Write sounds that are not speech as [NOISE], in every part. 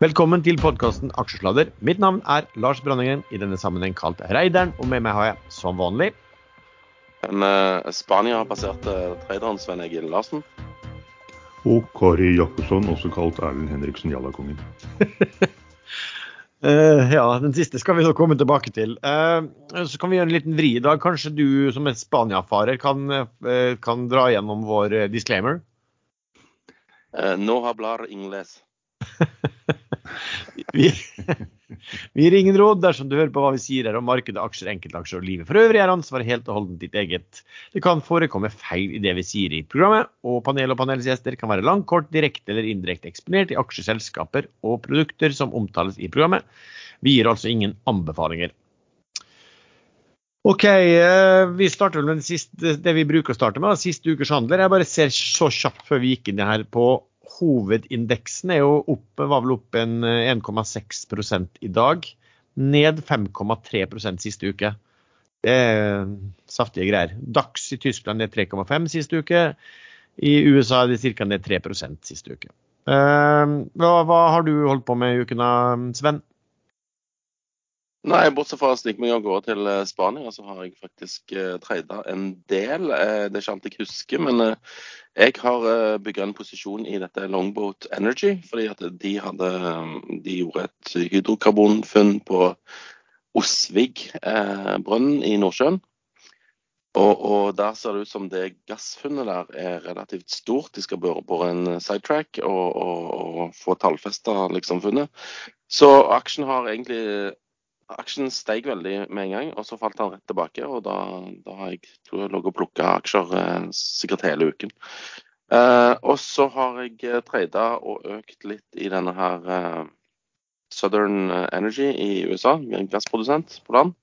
Velkommen til podkasten Aksjesladder. Mitt navn er Lars Brandingen, i denne sammenheng kalt Reideren, og med meg har jeg som vanlig En uh, Spania-baserte traderen Svein Egil Larsen. Og Kari Jakkesson, også kalt Erlend Henriksen Jallakongen. uh, [LAUGHS] ja, den siste skal vi nå komme tilbake til. Uh, så kan vi gjøre en liten vri i dag. Kanskje du som er Spania-farer kan, kan, dra gjennom vår disclaimer? no hablar ingles. [LAUGHS] vi, [LAUGHS] vi gir ingen råd dersom du hører på hva vi sier her om markedet, aksjer, enkeltaksjer og livet. For øvrig er ansvaret helt og holdent ditt eget. Det kan forekomme feil i det vi sier i programmet, og panel og panelsgjester kan være langt, kort, direkte eller indirekte eksponert i aksjeselskaper og produkter som omtales i programmet. Vi gir altså ingen anbefalinger. OK, eh, vi starter vel med det, siste, det vi bruker å starte med, siste ukers handler. Jeg bare ser så kjapt før vi gikk inn her på hovedindeksen er jo opp, var vel opp 1,6 eh, i dag. Ned 5,3% siste uke. Det er saftige greier. DAX i Tyskland er 3,5 siste uke. I USA er det ca. ned 3% siste uke. Eh, hva, hva, har du holdt på med i uken, Sven? Nei, bortsett fra å snike meg av gårde til eh, Spania, så har jeg faktisk uh, treida en del. Uh, det er ikke alt jeg husker, men uh, jeg har uh, bygga en posisjon i dette Longboat Energy. Fordi at de, hadde, de gjorde et hydrokarbonfunn på Osvig-brønnen i Nordsjøen. Og, og, der ser det ut som det gassfunnet der er relativt stort. De skal bore på en sidetrack og, og, og få tallfesta liksom funnet. Så aksjen har egentlig aksjen steg veldig med en gang, og så falt han rett tilbake. og Da, da har jeg tror jeg ligget og plukka aksjer eh, sikkert hele uken. Eh, og så har jeg eh, trada og økt litt i denne her eh, Southern Energy i USA, en gassprodusent på land.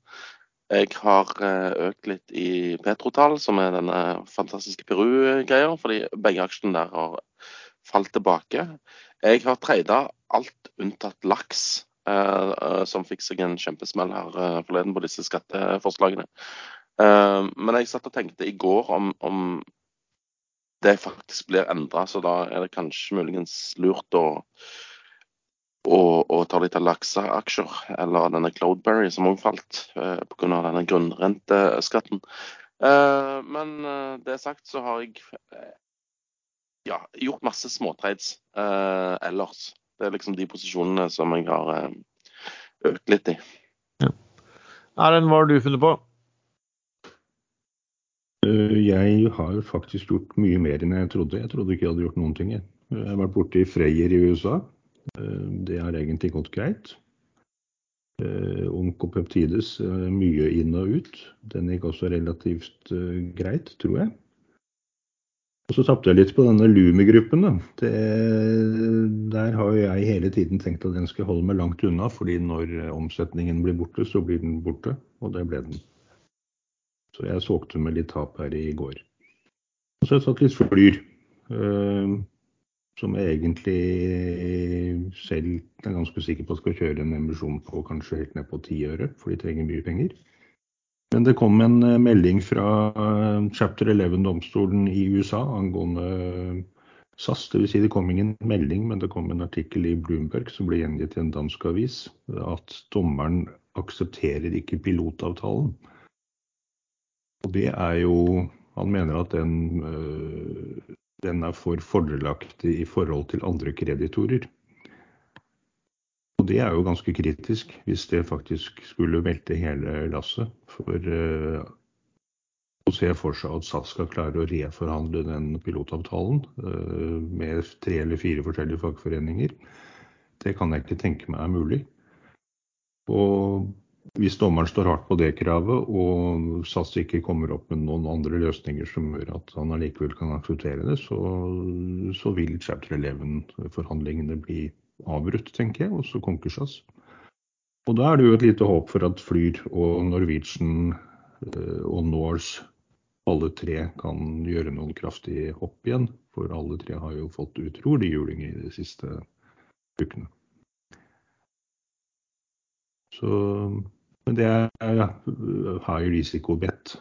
Jeg har eh, økt litt i Petrotal, som er denne fantastiske Peru-greia, fordi begge aksjene der har falt tilbake. Jeg har trada alt unntatt laks. Eh, eh, som fikk seg en kjempesmell her eh, forleden på disse skatteforslagene. Men jeg satt og tenkte i går om, om det faktisk blir endra, så da er det kanskje muligens lurt å, å, å ta litt av lakseaksjer, eller denne Cloudberry som òg falt eh, pga. denne grunnrenteskatten. Eh, men det sagt så har jeg ja, gjort masse småtrades eh, ellers. Det er liksom de posisjonene som jeg har eh, økt litt i. Ja. Erlend, hva har du funnet på? Eh, jeg har faktisk gjort mye mer enn jeg trodde. Jeg trodde ikke jeg hadde gjort noen ting. Jeg, jeg har vært borte i Freyr i USA. Eh, det har egentlig gått greit. Onkopeptides mye inn og ut. Den gikk også relativt greit, tror jeg. Og så tapte jeg litt på denne Lumi-gruppen. Der har jeg hele tiden tenkt at den skal holde meg langt unna, fordi når omsetningen blir borte, så blir den borte. Og det ble den. Så jeg solgte med litt tap her i går. Og så har jeg tatt litt Flyr. Øh, som jeg egentlig selv er ganske sikker på skal kjøre en emisjon på kanskje helt ned på ti øre, for de trenger mye penger. Men det kom en eh, melding fra eh, chapter 11-domstolen i USA angående eh, SAS. Dvs. Si det kom ingen melding, men det kom en artikkel i Bloomberg som ble gjengitt i en dansk avis, at dommeren aksepterer ikke pilotavtalen. Og det er jo Han mener at den, den er for fordelaktig i forhold til andre kreditorer. Det er jo ganske kritisk, hvis det faktisk skulle velte hele lasset. For uh, å se for seg at SAS skal klare å reforhandle den pilotavtalen uh, med tre eller fire forskjellige fagforeninger, det kan jeg ikke tenke meg er mulig. Og hvis dommeren står hardt på det kravet, og SAS ikke kommer opp med noen andre løsninger som gjør at han allikevel kan akseptere det, så, så vil chapter 11-forhandlingene bli avbrutt, tenker jeg, og så konkursas. Og da er det jo et lite håp for at Flyr og Norwegian eh, og Norse alle tre kan gjøre noen kraftig hopp igjen. For alle tre har jo fått utrolig juling i de siste ukene. Så, men det er high risiko-bet.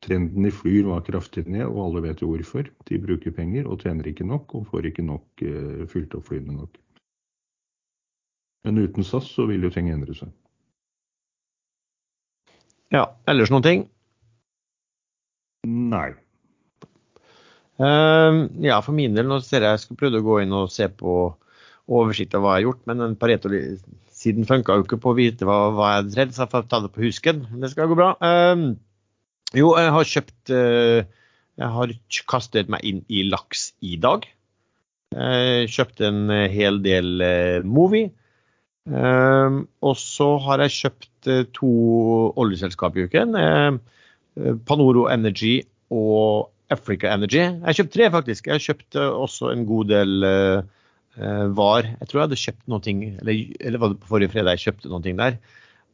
Trenden i Flyr var kraftig ned, og alle vet jo hvorfor. De bruker penger og tjener ikke nok, og får ikke nok uh, fylt opp flyene nok. Men uten SAS så vil jo ting endre seg. Ja, ellers noen ting? Nei. Uh, ja, for min del, nå ser jeg jeg skulle prøvd å gå inn og se på oversikt av hva jeg har gjort, men den Pareto-siden funka jo ikke på å vite hva, hva jeg tredd, så jeg får ta det på husken. Det skal gå bra. Uh, jo, jeg har kjøpt uh, Jeg har kastet meg inn i laks i dag. Jeg kjøpt en hel del Movie. Og så har jeg kjøpt to oljeselskap i uken. Panoro Energy og Africa Energy. Jeg har kjøpt tre, faktisk. Jeg har kjøpt også en god del uh, var. Jeg tror jeg hadde kjøpt noe, eller, eller var det på forrige fredag jeg kjøpte noe der.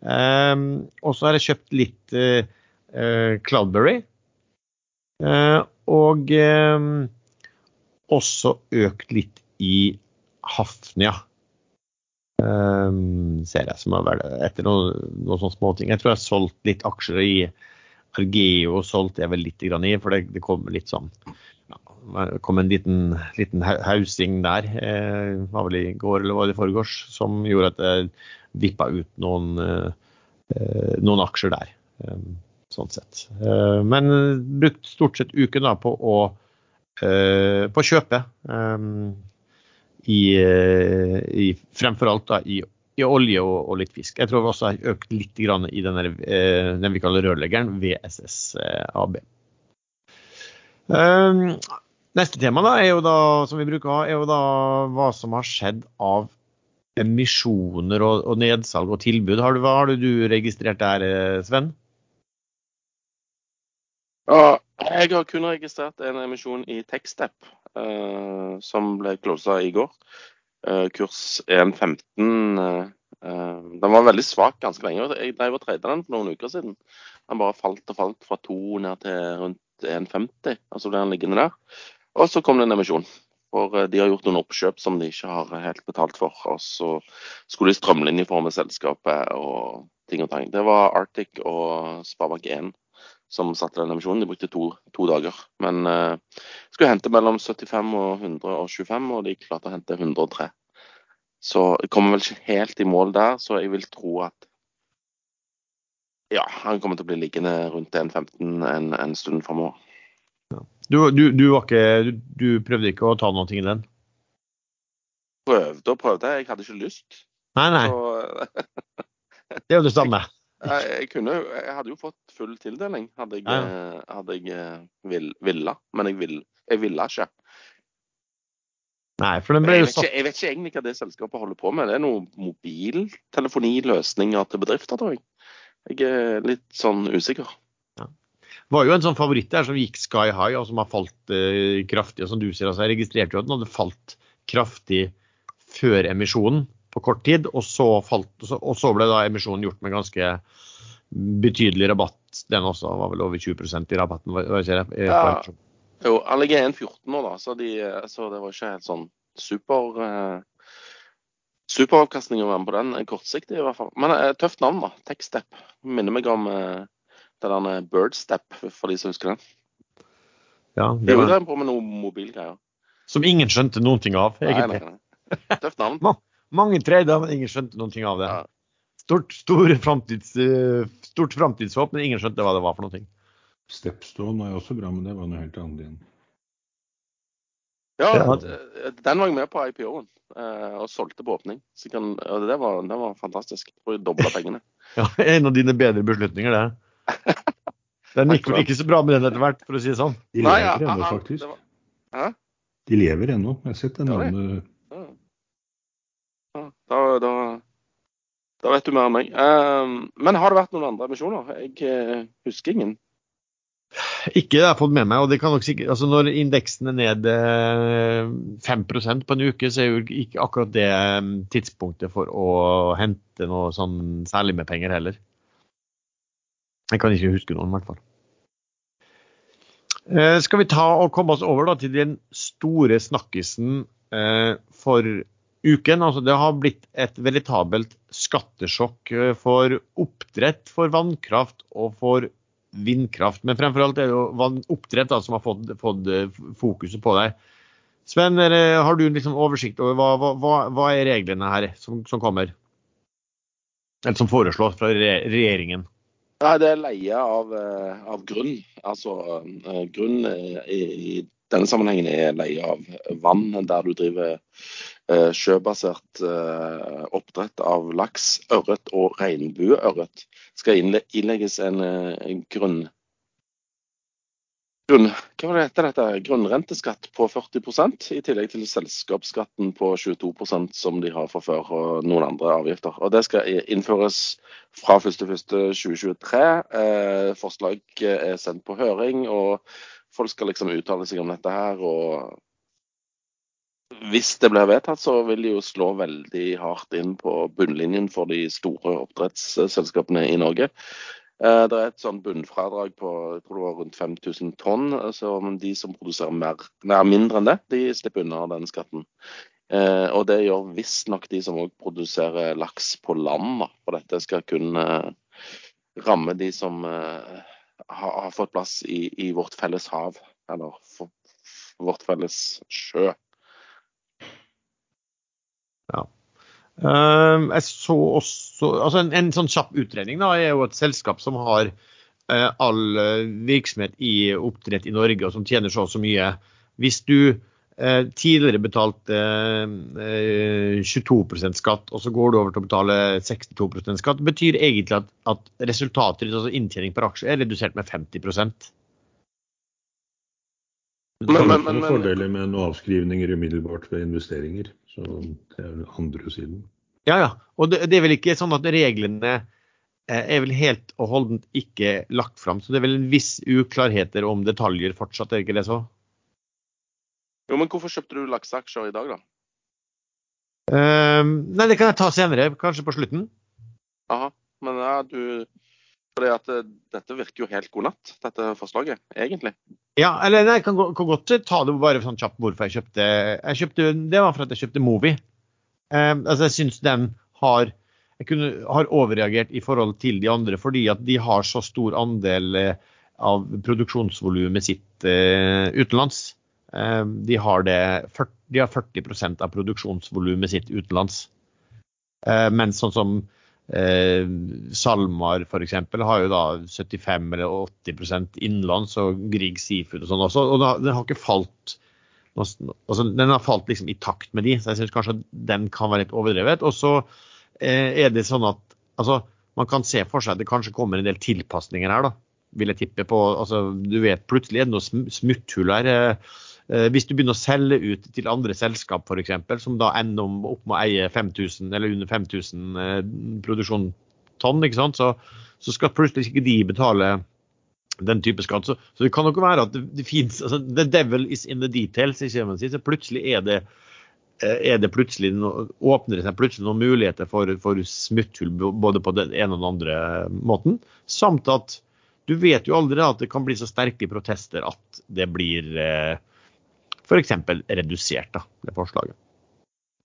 Um, og så har jeg kjøpt litt Cloudberry. og um, også økt litt i Hafnia. Um, ser jeg som har vært etter noen, noen sånne småting. Jeg tror jeg har solgt litt aksjer i Argeo solgte jeg vel litt i, for det, det kom litt sånn ja, det kom en liten, liten hausing der, eh, var vel i går eller var det i forgårs, som gjorde at jeg vippa ut noen, eh, noen aksjer der. Eh, sånn sett. Eh, men brukt stort sett uken da på å, eh, på kjøpe kjøpe. Eh, I, i, fremfor alt da, i i olje og, og, litt fisk. Jeg tror vi også har økt litt i denne, eh, den vi kaller rørleggeren, VSS eh, AB. Um, neste tema da, da, som vi bruker å er jo da hva som har skjedd av emisjoner og, og nedsalg og tilbud. Har du, hva har du registrert der, Sven? Ja, jeg har kun registrert en emisjon i Techstep, som ble closa i går. Eh, kurs 1.15 eh, eh, Den var veldig svak ganske lenge. Jeg drev og tradet den for noen uker siden. Den bare falt og falt fra 2 ned til rundt 1,50, og så ble den liggende der. Og så kom det en emisjon. For de har gjort noen oppkjøp som de ikke har helt betalt for. Og så skulle de strømlinjeforme selskapet og ting og tang. Det var Arctic og Sparebank1 som satte den emisjonen. De brukte to, to dager. Men uh, skulle hente mellom 75 og 125, og de klarte å hente 103. Så jeg kommer vel ikke helt i mål der, så jeg vil tro at ja, han kommer til å bli liggende rundt 1,15 en, en stund framover. Ja. Du, du, du, du, du, prøvde ikke å ta noe i den? Prøvde og prøvde, jeg hadde ikke lyst. Nei, nei. Så... [LAUGHS] det er jo det samme. Jeg, kunne, jeg, hadde jo fått full tildeling, hadde jeg, ja. Eh, hadde jeg eh, vil, ville, Men jeg, vil, jeg ville ikke. Nei, for den ble jo satt jeg, vet ikke egentlig hva det selskapet holder på med. Det er noen mobiltelefoniløsninger til bedrifter, tror jeg. Jeg er litt sånn usikker. Ja. Det var jo en sånn favoritt der som gikk sky high, og som har falt eh, kraftig. og som du sier, altså, Jeg registrerte jo at den hadde falt kraftig før emisjonen på kort tid. Og så, falt, og så ble da emisjonen gjort med ganske betydelig rabatt. Den også var vel over 20% i rabatten. Hva, jeg, det? Ja. Jo, han ligger 1,14 nå, da, så, de, så, det var ikke helt sånn super eh, superavkastning å være med på den. Kortsiktig i hvert fall. Men eh, tøft navn, da. Techstep. Minner meg om eh, det der Birdstep, for de som husker den. Ja, det var... De på med noen mobilgreier. Som ingen skjønte noen ting av, egentlig. Nei, nei, nei. Tøft navn. Mange trade, men ingen skjønte noen ting av det. Stort, stor framtids, eh, stort framtidshåp, men ingen skjønte hva det var for noe. Stepstone er jo også bra, men det var noe helt annet igjen. Ja, den var jeg med på IPO-en eh, og solgte på åpning. Så kan, det, var, det var fantastisk. Jeg dobla pengene. [LAUGHS] ja, En av dine bedre beslutninger, det. [LAUGHS] Den gikk vel ikke så bra med den etter hvert, for å si det sånn. De lever ennå, faktisk. Var... De lever ennå. Jeg har sett det navnet da, da, da, vet du mer enn meg. Uh, men har det vært noen andre emisjoner? Jeg uh, husker ingen. Ikke det jeg har fått med meg. og det kan nok sikkert, altså Når indeksen er ned 5 eh, på en uke, så er jo ikke akkurat det ehm, tidspunktet for å hente noe sånn særlig med penger heller. Jeg kan ikke huske noen, i hvert fall. Uh, skal vi ta og komme oss over da, til den store snakkisen for uken. Altså, det har blitt et veritabelt skattesjokk eh, for oppdrett, for vannkraft og for vindkraft. Men fremfor alt er det jo oppdrett da, som har fått, fått, eh, fokuset på deg. Sven, har du liksom oversikt over hva, hva, hva, er reglene her som, som kommer? Eller som foreslås fra regjeringen? Nei, det er leie av, av grunn. Altså grunn i, i denne sammenhengen er leie av vann, der du driver Eh, sjøbasert eh, oppdrett av laks, ørret og regnbueørret skal innlegges en, eh, grunn, grunn, hva det heter dette? grunnrenteskatt på 40% i tillegg til selskapsskatten på 22% som de har fra før, og noen andre avgifter. Og Det skal innføres fra 1.1.2023. Eh, forslag er sendt på høring, og folk skal liksom uttale seg om dette her. og hvis det blir vedtatt, så vil det jo slå veldig hardt inn på bunnlinjen for de store oppdrettsselskapene i Norge. Eh, det er et sånn bunnfradrag på jeg tror det var rundt 5000 tonn. Så de som produserer mer, nei, mindre enn det, de slipper unna den skatten. Eh, og det gjør visstnok de som òg produserer laks på land. For dette skal kun eh, ramme de som har, fått plass i, i vårt felles hav, eller vårt felles sjø. Ja. Uh, jeg så også altså en, en, sånn kjapp utredning da, er jo et selskap som har uh, all uh, virksomhet i oppdrett i Norge, og som tjener så og så mye. Hvis du eh, tidligere betalte 22% skatt, og så går du over til å betale 62% skatt, betyr egentlig at, at resultatet, altså inntjening per aksje, er redusert med 50 men, men, men, men, fordeler med noen avskrivninger umiddelbart ved investeringer. Så det er den andre siden. Ja, ja. Og det, det, er vel ikke sånn at reglene eh, er vel helt og holdent ikke lagt fram. Så det er vel en viss uklarheter om detaljer fortsatt, er ikke det så? Jo, men hvorfor kjøpte du lakseaksjer i dag, da? Um, nei, det kan jeg ta senere, kanskje på slutten. Aha, men ja, du fordi at eh, dette virker jo helt god natt, dette forslaget, egentlig. Ja, eller jeg kan, kan godt ta det bare sånn kjapt hvorfor jeg kjøpte, jeg kjøpte Det var for at jeg kjøpte Movi. Eh, altså jeg syns den har jeg kunne, har overreagert i forhold til de andre, fordi at de har så stor andel eh, av produksjonsvolumet sitt eh, utenlands. Eh, de, har det, de har 40% av produksjonsvolumet sitt utenlands. Eh, mens sånn som Eh, SalMar f.eks. har jo da 75 eller 80% innenlands og Grieg Seafood og sånn også. Og den har ikke falt altså Den har falt liksom i takt med de, så jeg syns kanskje den kan være litt overdrevet. Og så eh, er det sånn at altså, man kan se for seg at det kanskje kommer en del tilpasninger her, da. Vil jeg tippe på. Altså, du vet plutselig er det noe smutthull her. Eh, hvis du begynner å selge ut til andre selskap f.eks., som da ender opp med å eie 5000 eller under 5000 eh, produksjon tonn? Så, så, skal plutselig ikke de betale den type skatt. Så, så det kan nok være at det, det fins altså, The devil is in the details. Så plutselig er det eh, er det plutselig åpner det seg plutselig noen muligheter for, for smutthull både på den ene og den andre måten. Samt at du vet jo aldri at det kan bli så sterke protester at det blir eh, f.eks. redusert, da, det forslaget.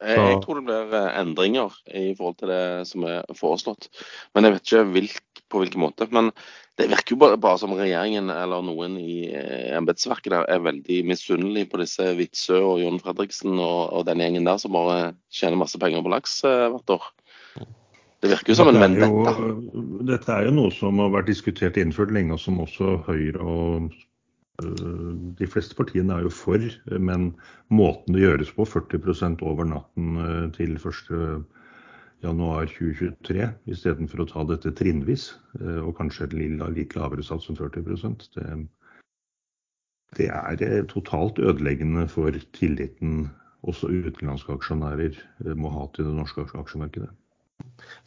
Jeg tror det blir eh, endringer i forhold til det som er foreslått. Men jeg vet ikke hvilk, på hvilken måte. Men det virker jo bare, bare som regjeringen eller noen i eh, embetsverket der er veldig misunnelig på disse Witzøe og Jon Fredriksen og, og, den gjengen der som bare tjener masse penger på laks eh, hvert år. Det virker jo som en vendetta. Dette er jo noe som har vært diskutert innført lenge, og som også Høyre og de fleste partiene er jo for, men måten det gjøres på, 40% over natten eh, til 1.1.2023, istedenfor å ta dette trinnvis, eh, og kanskje et litt lavere sats enn 40 det, det er totalt ødeleggende for tilliten også utenlandske aksjonærer må ha til det norske aksjemarkedet.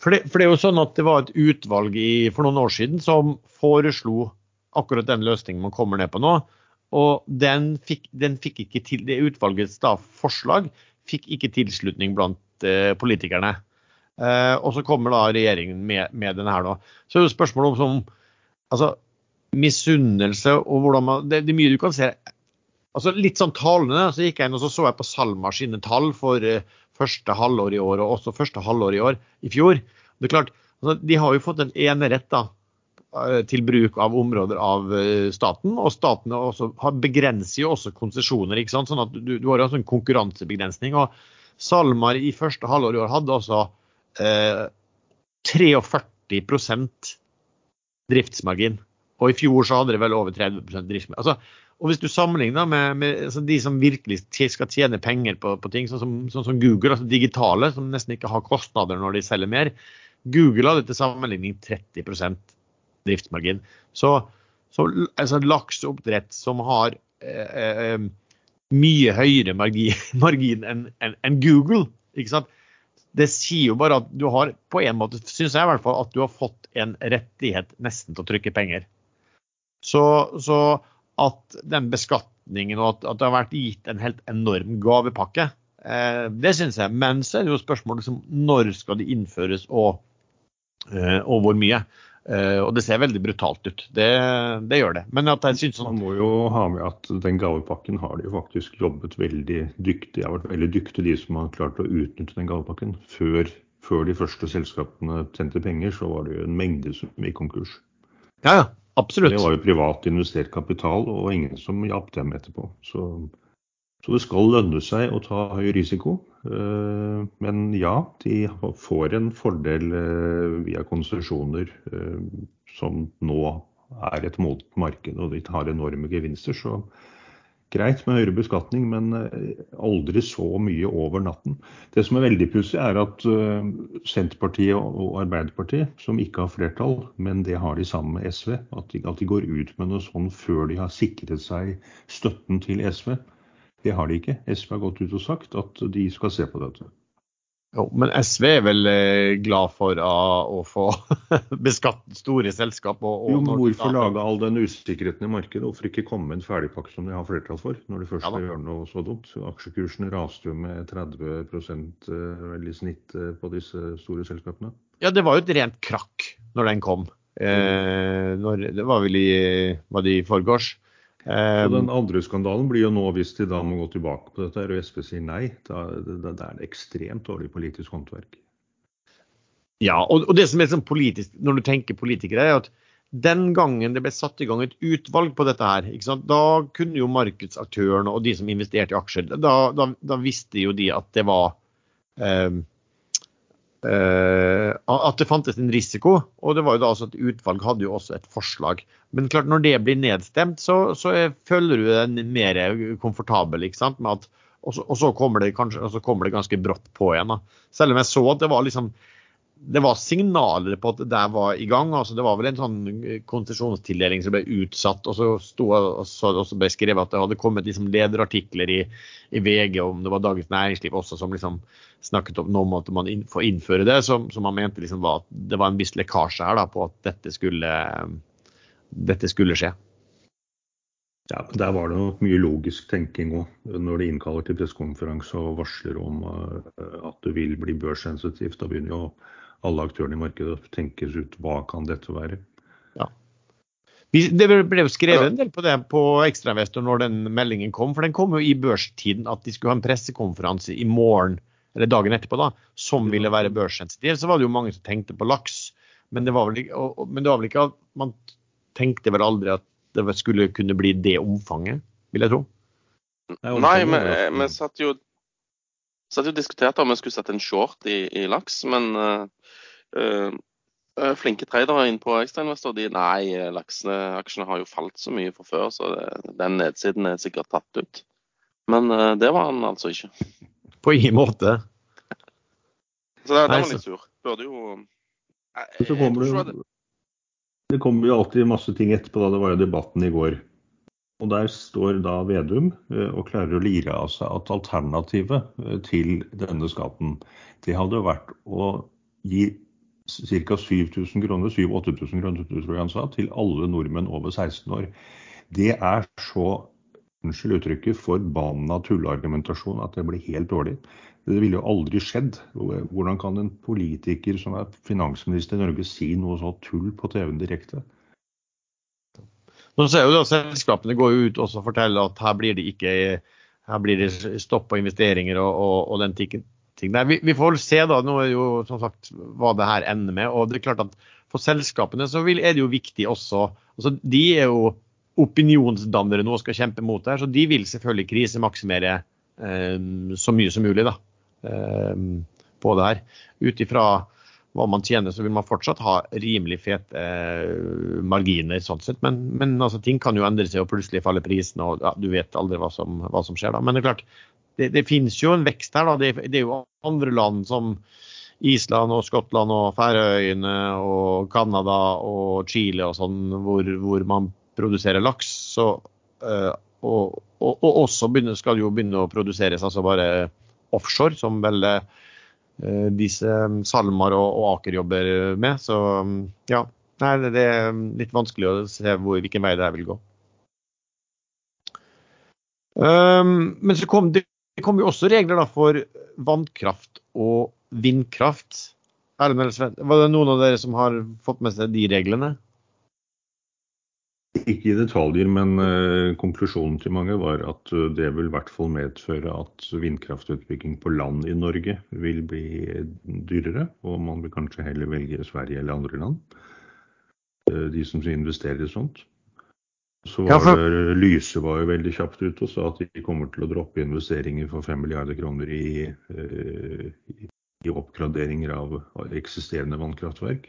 For det, for det, er jo sånn at det var et utvalg i, for noen år siden som foreslo akkurat den løsningen man kommer ned på nå. Og den fikk, den fikk ikke til, det Utvalgets da, forslag fikk ikke tilslutning blant eh, politikerne. Eh, og så kommer da regjeringen med, med denne her nå. Så er det spørsmålet om som, altså, misunnelse og hvordan man det, det, er mye du kan se. altså Litt sånn talende, så gikk jeg inn og så, så jeg på SalMar sine tall for eh, første halvår i år og også første halvår i år i fjor. Det er klart, altså, De har jo fått en enerett da, til bruk av områder av eh, staten. Og staten også, begrenser jo også konsesjoner. Sånn at du, du har jo en konkurransebegrensning. og SalMar i første halvår i år hadde altså eh, 43% driftsmargin. Og i fjor så hadde det vel over 30% driftsmargin. Altså, og hvis du sammenligner med, med altså de som virkelig skal tjene penger på, på ting, sånn som, sånn som, Google, altså digitale, som nesten ikke har kostnader når de selger mer. Google hadde til sammenligning 30 driftsmargin. Så, så altså, lakseoppdrett som har eh, eh, mye høyere margin, [LAUGHS] margin enn en, en Google, ikke sant? det sier jo bare at du har på en måte, syns jeg i hvert fall, at du har fått en rettighet nesten til å trykke penger. Så, så at den beskatningen og at, at, det har vært gitt en helt enorm gavepakke, eh, det syns jeg. Men så er det jo spørsmålet liksom, når skal det innføres og, eh, og hvor mye. Uh, og det ser veldig brutalt ut. Det, det gjør det. Men at jeg synes sånn Man må jo ha med at den gavepakken har de jo faktisk jobbet veldig dyktig. De har vært veldig dyktige de som har klart å utnytte den gavepakken. Før, før de første selskapene tjente penger, så var det jo en mengde som gikk konkurs. Ja, ja, absolutt. Det var jo privat investert kapital, og ingen som hjalp dem etterpå. Så så det skal lønne seg å ta høy risiko. Eh, men ja, de får en fordel eh, via konsesjoner eh, som nå er et modent marked, og de tar enorme gevinster. Så greit med høyere beskatning, men aldri så mye over natten. Det som er veldig pussig, er at Senterpartiet og Arbeiderpartiet, som ikke har flertall, men det har de sammen med SV, at de, går ut med noe sånn før de har sikret seg støtten til SV. Det har de ikke. SV har gått ut og sagt at de skal se på dette. Jo, men SV er vel eh, glad for å få [LAUGHS] beskatt store selskap? Og, og jo, men Hvorfor lage all den usikkerheten i markedet? Hvorfor ikke komme med en ferdigpakke som de har flertall for, når de først skal gjøre noe så dumt? Aksjekursene raste jo med 30 eh, i snitt eh, på disse store selskapene. Ja, det var jo et rent krakk når den kom. Eh, når, det var vel i, var det i forgårs. Og den andre skandalen blir jo nå hvis de da må gå tilbake på dette, og SV sier nei. Da, da, da er det ekstremt dårlig politisk håndverk. Ja, og, og det som er sånn politisk, når du tenker politikere, er at den gangen det ble satt i gang et utvalg på dette her, da kunne jo markedsaktørene og de som investerte i aksjer, da, da, da visste jo de at det var eh, at det fantes en risiko. Og det var jo da altså at utvalg hadde jo også et forslag. Men klart når det blir nedstemt, så, så føler du deg mer komfortabel. ikke sant, med at og så, og så, kommer det kanskje, og så kommer det ganske brått på igjen. da. Selv om jeg så at det var liksom det var signaler på at det der var i gang. altså Det var vel en sånn konsesjonstildeling som ble utsatt. Og så, sto, og ble skrevet at det hadde kommet liksom lederartikler i, i, VG om det var Dagens Næringsliv også som liksom snakket om nå måtte man inn, får innføre det. Som, som man mente liksom var at det var en viss lekkasje her da, på at dette skulle, dette skulle skje. Ja, Der var det nok mye logisk tenking òg, når de innkaller til pressekonferanse og varsler om eh, at det vil bli børssensitivt. Da begynner jo alle aktørene i markedet tenker ut hva kan dette være. Ja. Det ble jo skrevet en del på det på Ekstrainvestor når den meldingen kom. For den kom jo i børstiden at de skulle ha en pressekonferanse i morgen eller dagen etterpå da, som ville være børssensitiv. Så var det jo mange som tenkte på laks. Men det var vel ikke, men det var vel ikke at man tenkte vel aldri at det skulle kunne bli det omfanget, vil jeg tro. Nei, men vi satt jo satt jo vi diskutert om vi skulle sette en short i, i laks, men uh, uh, flinke tradere inn på ekstrainvestor de nei, lakseaksjene har jo falt så mye fra før, så det, den nedsiden er sikkert tatt ut. Men uh, det var han altså ikke. På ingen måte. Så det, det var litt sur. Burde jo jeg, jeg, jeg, det, det kommer jo alltid masse ting etterpå. da Det var jo debatten i går. Og Der står da Vedum og klarer å lire av seg at alternativet til denne skatten, det hadde vært å gi ca. 7000 kroner, 7000-8000 kroner tror jeg han sa, til alle nordmenn over 16 år. Det er så unnskyld uttrykket, forbanna tulleargumentasjon at det blir helt dårlig. Det ville jo aldri skjedd. Hvordan kan en politiker som er finansminister i Norge si noe så tull på TV-en direkte? Nå ser jo da Selskapene går ut og forteller at her blir det ikke her blir det stopp på investeringer og, og, og den ting. Nei, vi, vi, får se da, nå er jo som sagt hva det her ender med. og det er klart at For selskapene så vil, er det jo viktig også altså De er jo opinionsdannere nå og skal kjempe mot det her, så de vil selvfølgelig krisemaksimere eh, så mye som mulig da, eh, på det her. Ut ifra hva man tjener, så vil man fortsatt ha rimelig fete eh, marginer. sånn sett. Men, men altså, ting kan jo endre seg, og plutselig faller prisene, og ja, du vet aldri hva som, hva som, skjer da. Men det er klart, det, det finnes jo en vekst her. da. Det, det, er jo andre land som Island og Skottland og Færøyene og Canada og Chile og sånn, hvor, hvor man produserer laks. Så, eh, og, og, og, også begynner, skal jo begynne å produseres altså bare offshore, som vel øh, Eh, disse salmer og, og Aker jobber med. Så um, ja, Nei, det er um, litt vanskelig å se hvor, hvilken vei det her vil gå. Um, men så kom det, kom jo også regler da, for vannkraft og vindkraft. Var det noen av dere som har fått med seg de reglene? Ikke i detaljer, men uh, konklusjonen til mange var at uh, det vil i hvert fall medføre at vindkraftutbygging på land i Norge vil bli dyrere, og man vil kanskje heller velge Sverige eller andre land. De som investerer i sånt. Så var det, Lyse var jo veldig kjapt ute og sa at de kommer til å droppe investeringer for 5 milliarder kroner i, i oppgraderinger av eksisterende vannkraftverk.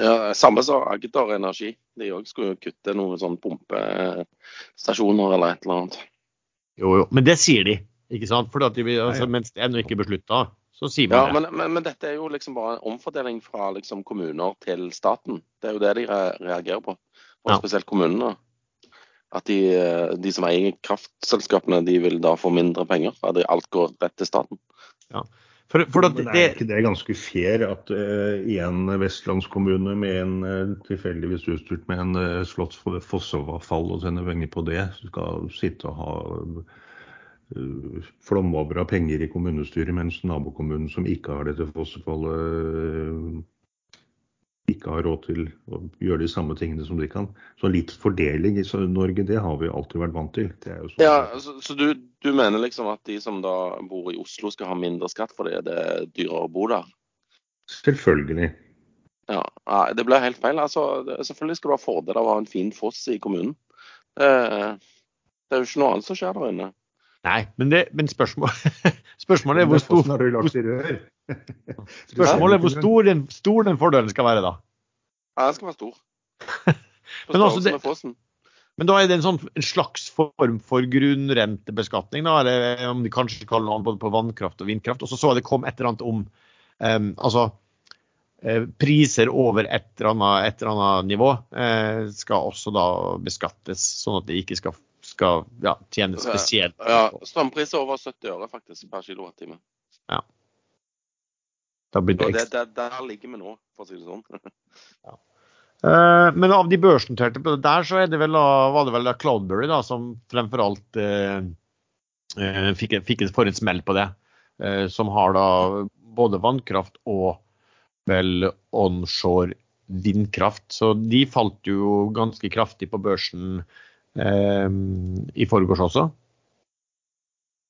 Ja, Samme som Agder Energi. De òg skulle kutte noen sånn pumpestasjoner eller et eller annet. Jo, jo. Men det sier de, ikke sant? For de, altså, mens det ennå ikke er beslutta, så sier man ja, det. Men, men, men, dette er jo liksom bare en omfordeling fra liksom, kommuner til staten. Det er jo det de reagerer på. Og ja. spesielt kommunene. At de, de, som eier kraftselskapene, de vil da få mindre penger. At alt går rett til staten. Ja. For, for det, det, er ikke det ganske fair at uh, i en vestlandskommune med en uh, tilfeldigvis utstyrt med en uh, slått fossefall og sender penger på det, skal sitte og ha uh, flomover av penger i kommunestyret, mens nabokommunen som ikke har dette fossefallet, ikke har råd til å gjøre de samme tingene som de kan. Så litt fordeling i Norge, det har vi alltid vært vant til. Sånn. Ja, Så, så du, du, mener liksom at de som da bor i Oslo skal ha mindre skatt fordi det er dyrere å bo der? Selvfølgelig. Ja, Det blir helt feil. Altså, selvfølgelig skal du ha fordel av å ha en fin foss i kommunen. Det, det er jo ikke noe annet som skjer der inne. Nei, men, det, men spørsmål, [LAUGHS] spørsmålet er hvor stor [LAUGHS] Spørsmålet er hvor stor den, stor den, fordelen skal være, da. Ja, den skal være stor. [LAUGHS] men, altså, det, men, da er det en, sånn, en slags form for grunnrentebeskatning, da, eller om de kanskje kaller noe både på vannkraft og vindkraft. Og så så jeg det kom et eller annet om um, altså, eh, priser over et eller annet, et eller annet nivå eh, skal også da beskattes, sånn at det ikke skal, skal ja, tjene spesielt. Ja, strømpriser over 70 øre faktisk per kilowattime. Ja. Da blir det ekstra. Der, der, ligger vi nå, for å si det sånn. [LAUGHS] ja. uh, men av de børsnoterte der, så det vel, var det vel Cloudberry da, som fremfor alt uh, uh, fikk, fikk en smell på det. som har da både vannkraft og vel onshore vindkraft. Så de falt jo ganske kraftig på børsen i forgårs også.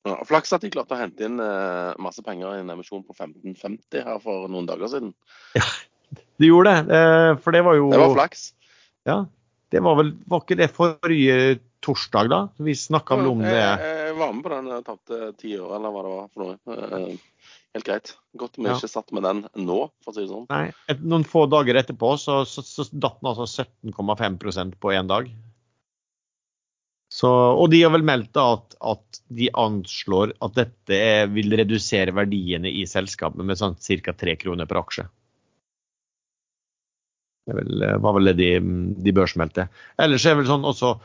Ja, flaks at de klarte å hente inn eh, masse penger i en emisjon på 1550 her for noen dager siden. Ja, de gjorde det. Eh, for det var jo Det var flaks. Ja. Det var vel Var ikke det forrige torsdag, da? Vi snakka vel om det. Jeg, jeg, var med på den. Jeg tapte ti år, eller hva det var for noe. Eh, helt greit. Godt vi ja. ikke satt med den nå, for å si det sånn. Nei, et, Noen få dager etterpå så, så, så datt den altså 17,5% på én dag. Så, og de har vel meldt at, at, de anslår at dette vil redusere verdiene i selskapet med sånn ca. 3 kroner per aksje. Det vel, var vel det de, de børsmeldte. Ellers er vel sånn også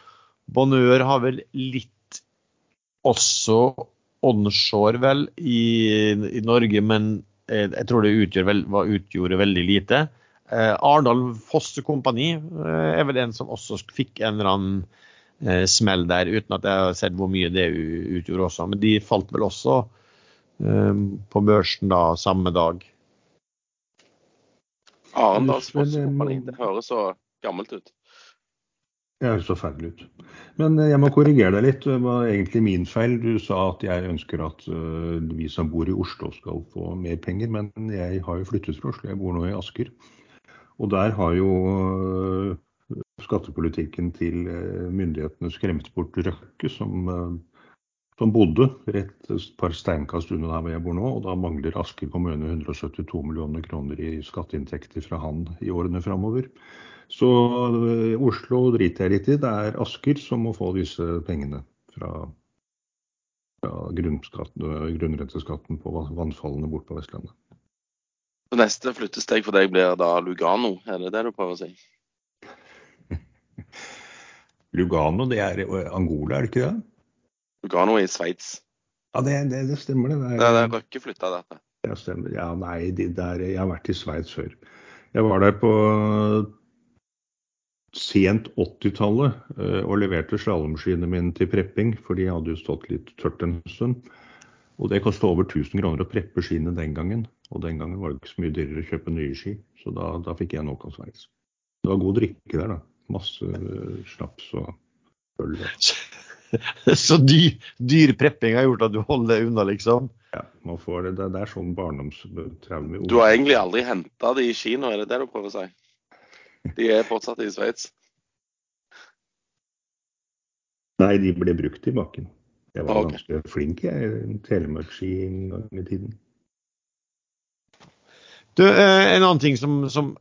Bonheur har vel litt også onshore, vel, i, i Norge, men eh, jeg tror det utgjør vel, utgjorde veldig lite. Eh, Arendal Fosse Kompani eh, er vel en som også fikk en eller annen eh, smell der, uten at jeg har sett hvor mye det utgjorde også. Men de falt vel også eh, på børsen da samme dag. Arendals Fosskompani, det høres så gammelt ut. Det høres forferdelig ut. Men eh, jeg må korrigere deg litt. Det var egentlig min feil. Du sa at jeg ønsker at vi som bor i Oslo skal få mer penger, men jeg har jo flyttet fra Oslo. Jeg bor nå i Asker. Og der har jo skattepolitikken til eh, myndighetene skremt bort Røkke, som eh, som bodde rett et par steinkast unna der hvor jeg bor nå. Og da mangler Asker kommune 172 millioner kroner i skatteinntekter fra han i årene framover. Så eh, Oslo driter jeg litt i. Det er Asker som må få disse pengene fra, fra grunnrenteskatten på vannfallene bort på Vestlandet. Neste flyttesteg for deg blir da Lugano, er det det du prøver å si? Lugano, det er Angola, er det ikke det? Lugano i Sveits. Ja, det, det, det, stemmer det. Det er, det Røkke flytta dette. Ja, stemmer. Ja, nei, de der, jeg har vært i Sveits før. Jeg var der på sent 80-tallet eh, og leverte slalåmskiene mine til prepping, for de hadde jo stått litt tørt en stund. Og det kosta over 1000 kroner å preppe skiene den gangen. Og den gangen var det ikke så mye dyrere å kjøpe nye ski, så da, da fikk jeg nok av Sveits. Det var god drikke der, da. Masse snaps og øl. [LAUGHS] Så dyr, dyr, prepping har gjort at du holder deg unna, liksom? Ja, man får det. Det er sånn barndomstraume. Du har egentlig aldri henta de i kino, er det det du prøver å si? De er fortsatt i Sveits? Nei, de ble brukt i bakken. Jeg var okay. ganske flink en gang i tiden. Du, eh, en annen ting som, som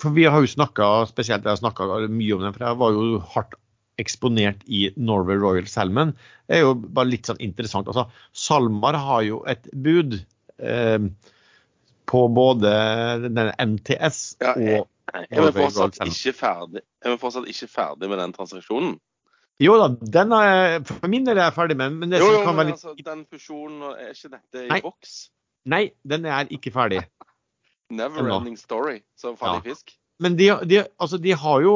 For vi har jo snakka, spesielt jeg har mye om den, for jeg var jo hardt eksponert i Norway Royal Salmon, er jo bare litt sånn interessant. Altså, SalMar har jo et bud eh, på både denne NTS ja, jeg, og jeg er, fortsatt ikke ferdig, jeg er fortsatt ikke ferdig med den transaksjonen. Jo da, den er, for min del er jeg ferdig med men det jo, jo, men litt... altså, Den fusjonen, er ikke dette i Nei. boks? Nei, den er ikke ferdig. Never ending story, så farlig ja. fisk. Men de, de, altså de, har jo,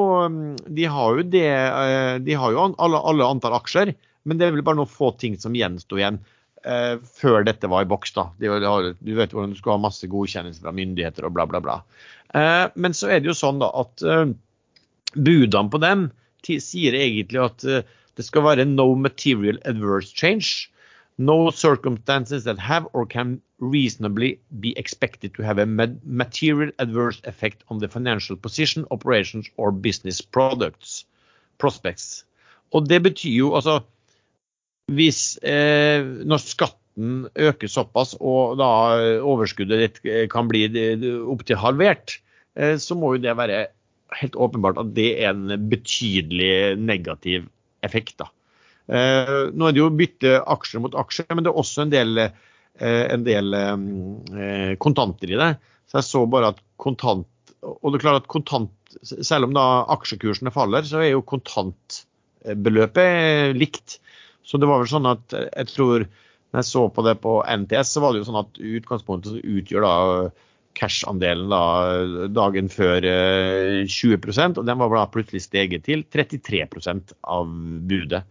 de har jo det eh, De har jo alle, alle, antall aksjer, men det er vel bare noen få ting som gjensto igjen eh, før dette var i boks. da. De, har, du vet hvordan du skal ha masse godkjennelse fra myndigheter og bla, bla, bla. Eh, men så er det jo sånn da at eh, budene på dem sier egentlig at eh, det skal være no material adverse change. No circumstances that have or can reasonably be expected to have a material adverse effect on the financial position, operations or business products, prospects. Og det betyr jo altså Hvis eh, når skatten øker såpass og da overskuddet ditt eh, kan bli opptil halvert, eh, så må jo det være helt åpenbart at det er en betydelig negativ effekt. da. Eh, nå er det jo bytte aksjer mot aksjer, men det er også en del, eh, en del eh, kontanter i det. Så jeg så bare at kontant Og det er klart at kontant, selv om da aksjekursene faller, så er jo kontantbeløpet likt. Så det var vel sånn at jeg tror når jeg så på det på NTS, så var det jo sånn at utgangspunktet utgjør da cash-andelen da, dagen før 20% og den var da plutselig steget til 33% av budet.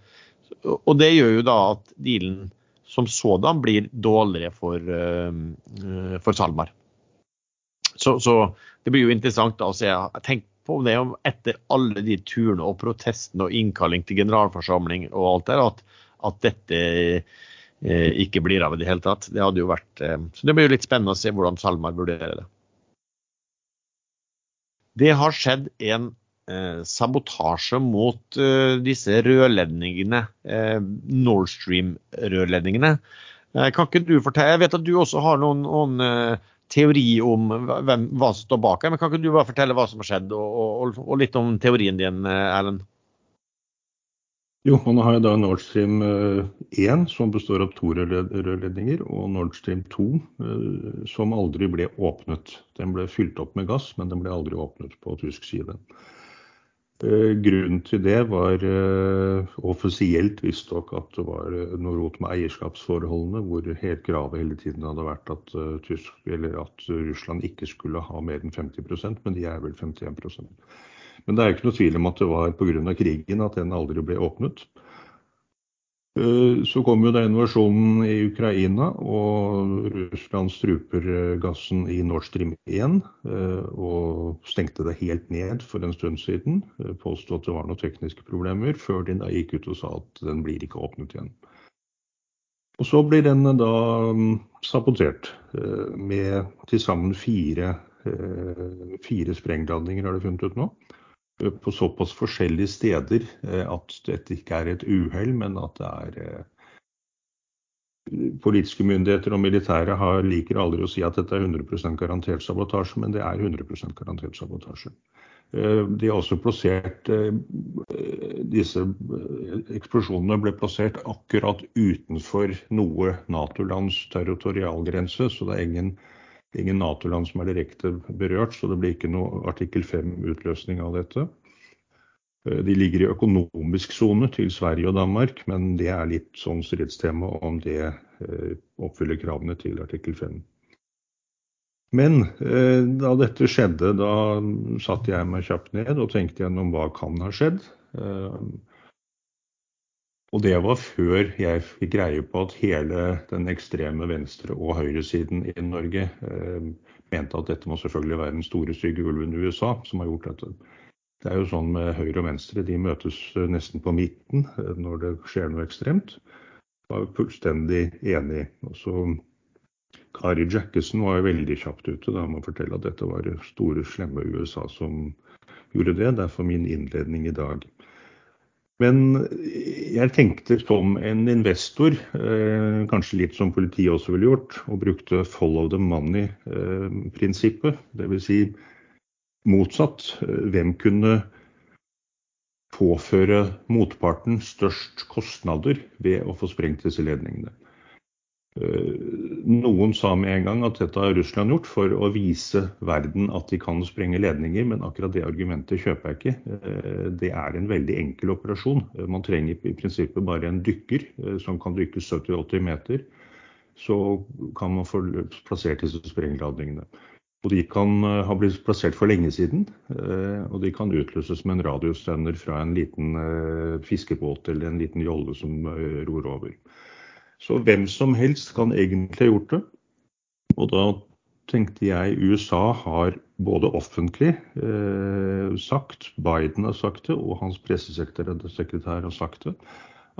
Og det gjør jo da at dealen som sådan blir dårligere for, uh, for SalMar. Så, så, det blir jo interessant å se. Tenk på det om etter alle de turene og protestene og innkalling til generalforsamling og alt der, at, at dette uh, ikke blir av i det hele tatt. Det hadde jo vært uh, Så det blir jo litt spennende å se hvordan SalMar vurderer det. Det har skjedd en eh, sabotasje mot eh, disse rørledningene, eh, Nord Stream-rørledningene. Eh, kan ikke du fortelle, Jeg vet at du også har noen, noen eh, teori om hvem, hva som står bak her, men kan ikke du bare fortelle hva som har skjedd, og, og, og litt om teorien din, eh, Erlend? Jo, man har da Nord Stream 1, som består av to rørledninger, og Nord Stream 2, som aldri ble åpnet. Den ble fylt opp med gass, men den ble aldri åpnet på tysk side. Eh, grunnen til det var uh, offisielt visstnok at det var uh, noe rot med eierskapsforholdene, hvor helt kravet hele tiden hadde vært at, tysk, at Russland ikke skulle ha mer enn 50% men de er vel 51% Men det er jo ikke noe tvil om at det var pga. krigen at den aldri ble åpnet. Eh, så kom jo da invasjonen i Ukraina, og Russland struper eh, gassen i Nord Stream 1. Eh, og stengte det helt ned for en stund siden. Påsto at det var noen tekniske problemer, før de da gikk ut og sa at den blir ikke åpnet igjen. Og så blir den da mm, sabotert med til sammen fire, fire sprengladninger, har de funnet ut nå på såpass forskjellige steder eh, at dette ikke er et uhell, men at det er, eh, politiske myndigheter og militære har, liker aldri å si at dette er 100% garantert sabotasje, men det er 100 garantert sabotasje. Eh, de har også plassert Disse eksplosjonene ble plassert akkurat utenfor noe Nato-lands territorialgrense, så det er ingen, ingen Nato-land som er direkte berørt. Så det blir ikke noe artikkel 5-utløsning av dette. Eh, de ligger i økonomisk sone til Sverige og Danmark, men det er litt sånn stridstema om det eh, oppfyller kravene til artikkel 5. Men eh, da dette skjedde, da satte jeg meg kjapt ned og tenkte gjennom hva kan ha skjedd. Og det var før jeg fikk greie på at hele den ekstreme venstre- og høyresiden i Norge mente at dette må selvfølgelig være den store, stygge ulven i USA som har gjort dette. Det er jo sånn med høyre og venstre, de møtes eh, nesten på midten eh, når det skjer noe ekstremt. Jeg Var fullstendig enig. Og så Kari Jackison var jo veldig kjapt ute da med å fortelle at dette var store, slemme USA som gjorde det. Derfor min innledning i dag. Men jeg tenkte som en investor, eh, kanskje litt som politiet også ville gjort, og brukte follow the money-prinsippet. Eh, Dvs. Si motsatt. Hvem kunne påføre motparten størst kostnader ved å få sprengt disse ledningene? Eh, noen sa med en gang at dette har Russland gjort for å vise verden at de kan sprenge ledninger, men akkurat det argumentet kjøper jeg ikke. Eh, det er en veldig enkel operasjon. Eh, man trenger i prinsippet bare en dykker som kan dykke 70-80 meter. Så kan man få plassert disse sprengladningene. Og de kan ha blitt plassert for lenge siden. Og de kan utløses med en radiosender fra en liten fiskebåt eller en liten jolle som ror over. Så hvem som helst kan egentlig ha gjort det. Og da tenkte jeg USA har både offentlig eh, sagt, Biden har sagt det, og hans pressesekretær har sagt det,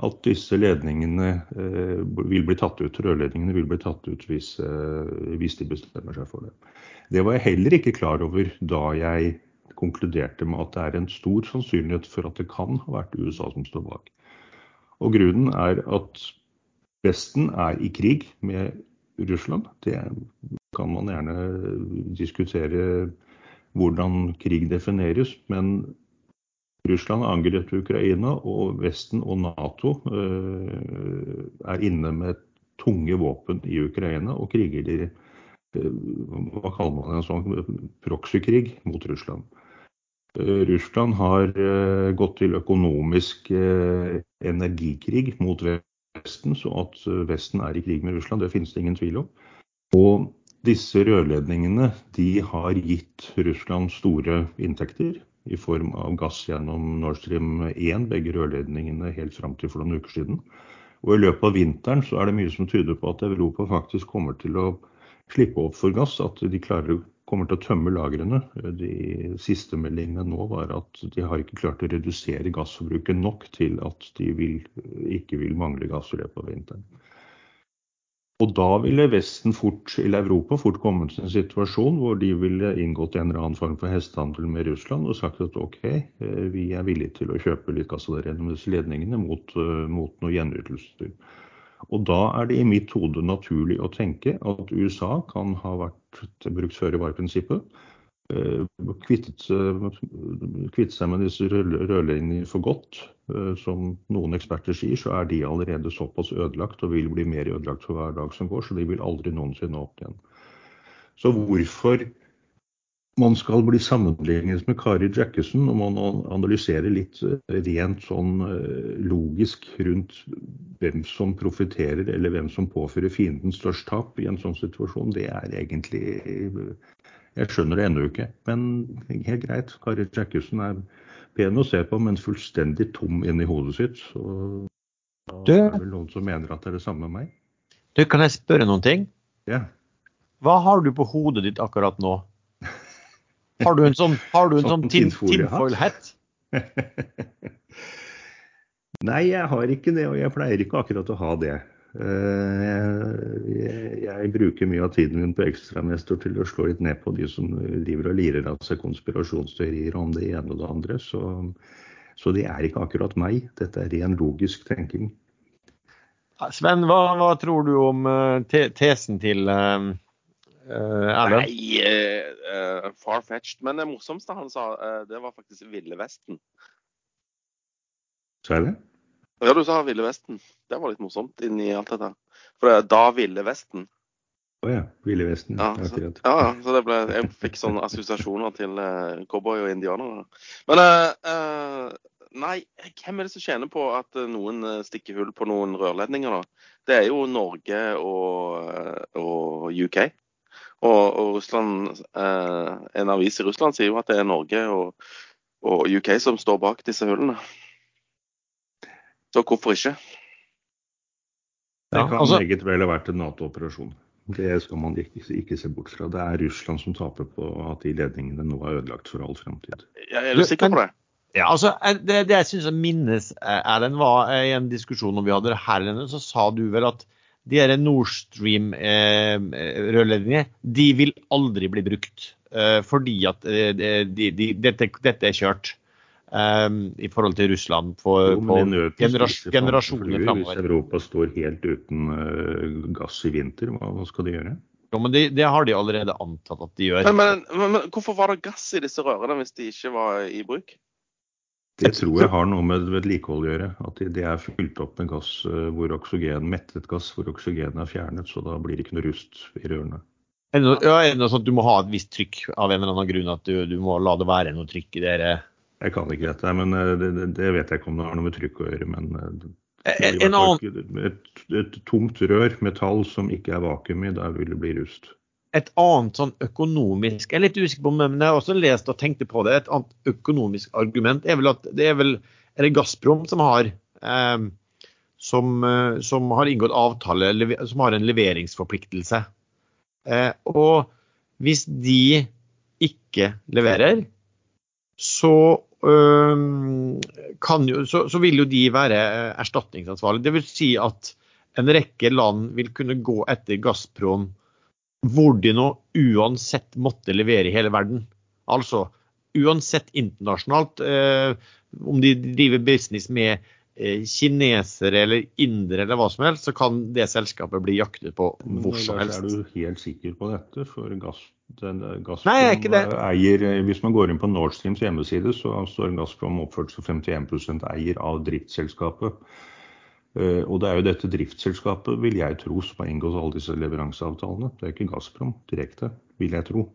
at disse ledningene eh, vil bli tatt ut, rørledningene vil bli tatt ut hvis, eh, hvis de bestemmer seg for det. Det var jeg heller ikke klar over da jeg konkluderte med at det er en stor sannsynlighet for at det kan ha vært USA som står bak. Og grunnen er at Vesten er i krig med Russland. Det kan man gjerne diskutere hvordan krig defineres, men Russland har angrepet Ukraina, og Vesten og Nato øh, er inne med tunge våpen i Ukraina og kriger de Eh, hva kaller man en sånn proxykrig mot Russland. Eh, Russland har eh, gått til økonomisk energikrig mot Vesten, så at Vesten er i krig med Russland, det finnes det ingen tvil om. Og disse rørledningene de har gitt Russland store inntekter i form av gass gjennom Nord Stream 1, begge rørledningene helt fram til for noen uker siden. Og i løpet av vinteren så er det mye som tyder på at Europa faktisk kommer til å slippe opp for gass, at de klarer, kommer til å tømme lagrene. De siste meldingene nå var at de har ikke klart å redusere gassforbruket nok til at de vil, ikke vil mangle gass i løpet av vinteren. Og da ville Vesten fort, eller Europa fort kommet til en situasjon hvor de ville inngått en eller annen form for hestehandel med Russland og sagt at OK, vi er villige til å kjøpe litt gass av disse ledningene mot, mot noe gjenytelser. Og da er det i mitt hode naturlig å tenke at USA kan ha vært brukt føre-var-prinsippet. Eh, kvittet, kvittet seg med disse rørledningene for godt. Eh, som noen eksperter sier, så er de allerede såpass ødelagt og vil bli mer ødelagt for hver dag som går, så de vil aldri noensinne opp igjen. Så hvorfor man skal bli sammenlignet med Kari Jackesson, og man analyserer litt eh, rent sånn eh, logisk rundt hvem som profitterer, eller hvem som påfører fienden størst tap i en sånn situasjon, det er egentlig Jeg skjønner det ennå ikke. Men helt greit, Kari Jackesson er pen å se på, men fullstendig tom inni hodet sitt. Så det er vel noen som mener at det er det samme med meg. Du, Kan jeg spørre noen ting? Ja. Hva har du på hodet ditt akkurat nå? Har du en sånn, du en sånn, sånn tinfoil-hatt? [LAUGHS] Nei, jeg har ikke det, og jeg pleier ikke akkurat å ha det. Eh, jeg, jeg, bruker mye av tiden min på ekstramester til å slå litt ned på de som driver og lirer av seg konspirasjonsteorier om det ene og det andre. Så, så det er ikke akkurat meg. Dette er ren logisk tenking. Sven, hva, hva tror du om eh, te tesen til uh, Erlend? Nei, uh, far-fetched. Men det morsomste han sa, uh, det var faktisk Ville Vesten. Sa jeg det? Ja, du sa Ville Vesten. Det var litt morsomt inni alt dette. For det er da Ville Vesten. Å ja. Ville Vesten. Ja, så, ja, så det ble, jeg fikk sånne assosiasjoner til uh, cowboy og indianere. Men uh, uh, nei, hvem er det som tjener på at eh, noen eh, stikker hull på noen rørledninger, da? Det er jo Norge og, eh, og UK. Og, og Russland, eh, en avis i Russland sier jo at det er Norge og, og UK som står bak disse hullene. Så hvorfor ikke? Det Ja, kan altså- meget vel ha vært en Nato-operasjon. Det skal man ikke, ikke se bort fra. Det er Russland som taper på at de ledningene nå er ødelagt for all fremtid. Ja, Er du sikker på det? Ja, altså, eh, Det, det jeg syns jeg minnes, eh, Erlend, var eh, i en diskusjon når vi hadde det her, så sa du vel at de her Nord Stream-rørledningene de vil aldri bli brukt. eh, fordi at eh, de, de, dette, dette er kjørt eh, i forhold til Russland på, Jo, på generas generasjoner framover. Hvis Europa står helt uten uh, gass i vinter, hva, hva skal de gjøre? Jo, men det, det har de allerede antatt at de gjør. Men, men, men, men hvorfor var det gass i disse rørene hvis de ikke var i bruk? Det tror jeg har noe med vedlikehold å gjøre. At de, de er fylt opp med gass eh, hvor oksygen, mettet gass hvor oksygenet er fjernet. Så da blir det ikke noe rust i rørene. Er det noe, ja, er det noe sånn at du må ha et visst trykk av en eller annen grunn? At du, du må la det være noe trykk i dere Jeg kan ikke dette, men eh, det, det, det vet jeg ikke om det har noe med trykk å gjøre. Men eh, det et, et tomt rør, metall som ikke er vakuum i, der vil det bli rust. Et annet sånn økonomisk Jeg er litt usikker på men jeg har også lest og tenkte på det. Et annet økonomisk argument er vel at det er vel er det Gazprom som har eh, som, eh, som har inngått avtale, som har en leveringsforpliktelse. Eh, og hvis de ikke leverer, så, øhm, kan jo, så, så vil jo de være eh, erstatningsansvarlige. Vil si at en rekke land vil kunne gå etter Gazprom hvor de nå uansett måtte levere i hele verden. Altså uansett internasjonalt, eh, om de driver business med eh, kinesere eller indere eller hva som helst, så kan det selskapet bli jaktet på hvor som helst. Er du helt sikker på dette? For gass, den, Gazprom Nei, jeg ikke det. eier Hvis man går inn på Nord Streams hjemmeside, så står Gazprom oppført som 51% eier av driftsselskapet. Eh, og det er jo dette driftsselskapet, vil jeg tro, som har inngått alle disse leveranseavtalene. Det er ikke Gazprom direkte, vil jeg tro.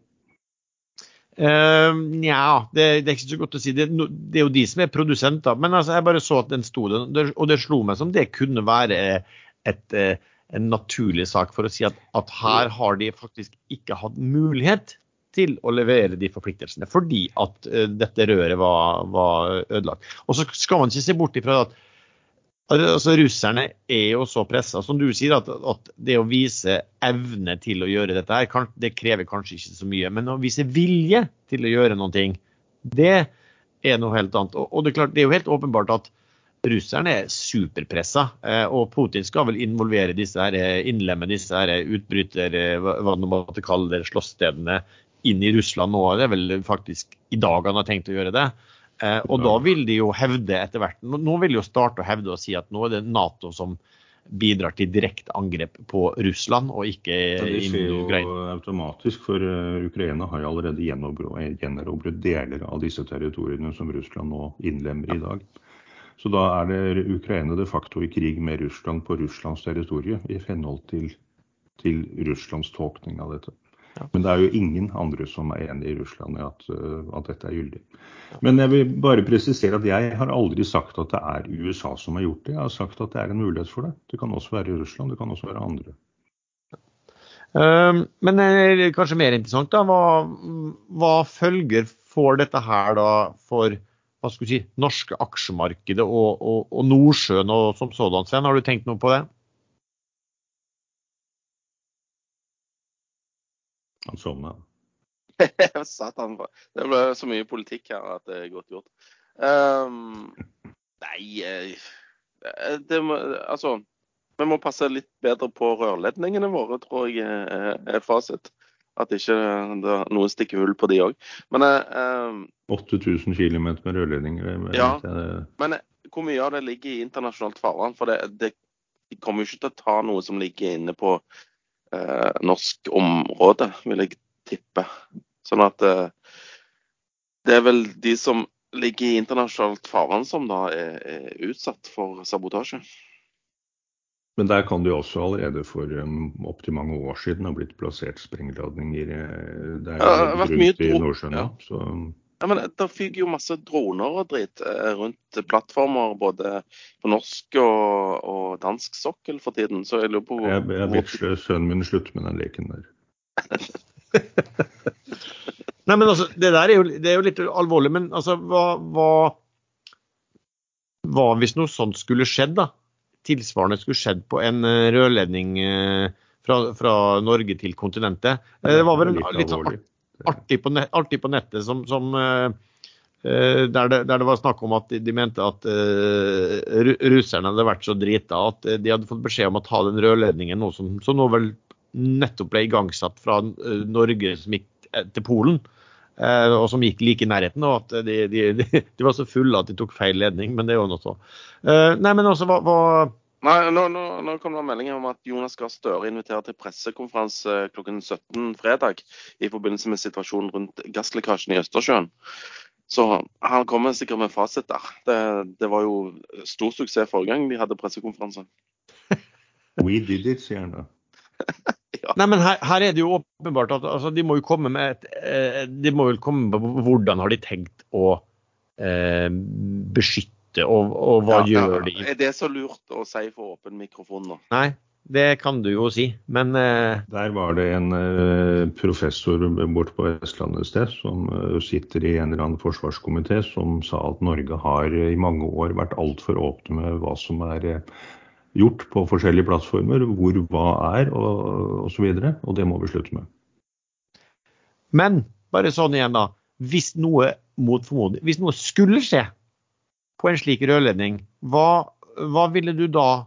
Uh, Nja, det, det er ikke så godt å si. Det, det er jo de som er produsenter. Men altså, jeg bare så at den sto der, og det slo meg som det kunne være et, eh, en naturlig sak for å si at, at her har de faktisk ikke hatt mulighet til å levere de forpliktelsene, fordi at dette røret var, var ødelagt. Og så skal man ikke se bort ifra at Altså, Russerne er jo så pressa, som du sier, at, at det å vise evne til å gjøre dette her, kan, det krever kanskje ikke så mye. Men å vise vilje til å gjøre noe, det er noe helt annet. Og, og det, er klart, det er jo helt åpenbart at russerne er superpressa. Eh, og Putin skal vel involvere disse her, eh, innlemme disse her utbryter, eh, hva hva man måtte kalle det, slåsstedene inn i Russland nå. Det er vel faktisk i dag han har tenkt å gjøre det. Eh, og da vil de jo hevde etter hvert Nå vil de jo starte å hevde og si at nå er det Nato som bidrar til direkte angrep på Russland, og ikke Ja, det skjer jo Ukraina. automatisk, for eh, Ukraina har jo allerede gjenobro- gjenerobret deler av disse territoriene som Russland nå innlemmer i dag. Så da er det Ukraina de facto i krig med Russland på Russlands territorium, i henhold til, til Russlands tolkning av dette. Men det er jo ingen andre som er enig i Russland i at, eh, at dette er gyldig. Men jeg vil bare presisere at jeg har aldri sagt at det er USA som har gjort det. Jeg har sagt at det er en mulighet for det. Det kan også være Russland, det kan også være andre. Um, men eh, kanskje mer interessant, da. Hva, hva følger får dette her da for hva skal vi si, norske aksjemarkedet og, og, og Nordsjøen og som sådan? Har du tenkt noe på det? Han sovna. [LAUGHS] Satan. Det ble så mye politikk her at det er godt gjort. Um, nei eh, det må, Altså, vi må passe litt bedre på rørledningene våre, tror jeg er, er fasit. At ikke det, noe stikker hull på de òg. Men, ehm, 8000 km med rørledninger. Ja. men eh, hvor mye av det ligger i internasjonalt farvann? For det, det, de kommer jo ikke til å ta noe som ligger inne på eh, norsk område, vil jeg tippe. Sånn at eh, det er vel de som ligger i internasjonalt farvann som da er, er, utsatt for sabotasje. Men der kan det jo også allerede for um, opptil mange år siden ha blitt plassert sprengladninger. Eh, det er ja, det rundt i Nordsjøen ja. så ja, men Det fyker jo masse droner og dritt eh, rundt plattformer både på norsk og, og dansk sokkel for tiden. Så jeg lurer på Jeg, jeg vet sønnen min slutte med den leken der. [LAUGHS] Nei, men altså, Det der er jo, det er jo litt alvorlig, men altså, hva, hva, hva hvis noe sånt skulle skjedd? da? Tilsvarende skulle skjedd på en eh, rørledning eh, fra, fra Norge til kontinentet. Det var vel litt sånn artig på, nett, artig på nettet som, som uh, der, det, der, det, var snakk om at de, de mente at uh, russerne hadde vært så drita at de hadde fått beskjed om å ta den rørledningen noe som, som nå vel nettopp ble igangsatt fra Norge som gikk til Polen. og som gikk like i nærheten. og at de, de, [LAUGHS] de, var så fulle at de tok feil ledning, men det er jo noe så. nei, men også, hva Nei, nå, nå, nå kom det melding om at Jonas Gahr Støre inviterer til pressekonferanse klokken 17 fredag i forbindelse med situasjonen rundt gasslekkasjen i Østersjøen. Så han kommer sikkert med fasit der. Det, det var jo stor suksess forrige gang de hadde pressekonferanse. [LAUGHS] We did it, sier han da. [LAUGHS] ja. Nei, men her, her, er det jo åpenbart at altså, de må jo komme med et eh, De må vel komme med hvordan har de tenkt å eh, beskytte ute, og, og hva ja, gjør de? Er det så lurt å si for åpen mikrofon nå? Nei, det kan du jo si, men uh... Der var det en uh, professor borte på Vestlandet et sted som uh, sitter i en eller annen forsvarskomité som sa at Norge har i mange år vært altfor åpne med hva som er gjort på forskjellige plattformer, hvor hva er og osv. Og, så og det må vi slutte med. Men bare sånn igjen, da. Hvis noe mot formodning, hvis noe skulle skje, på en slik rørledning, hva, hva ville du da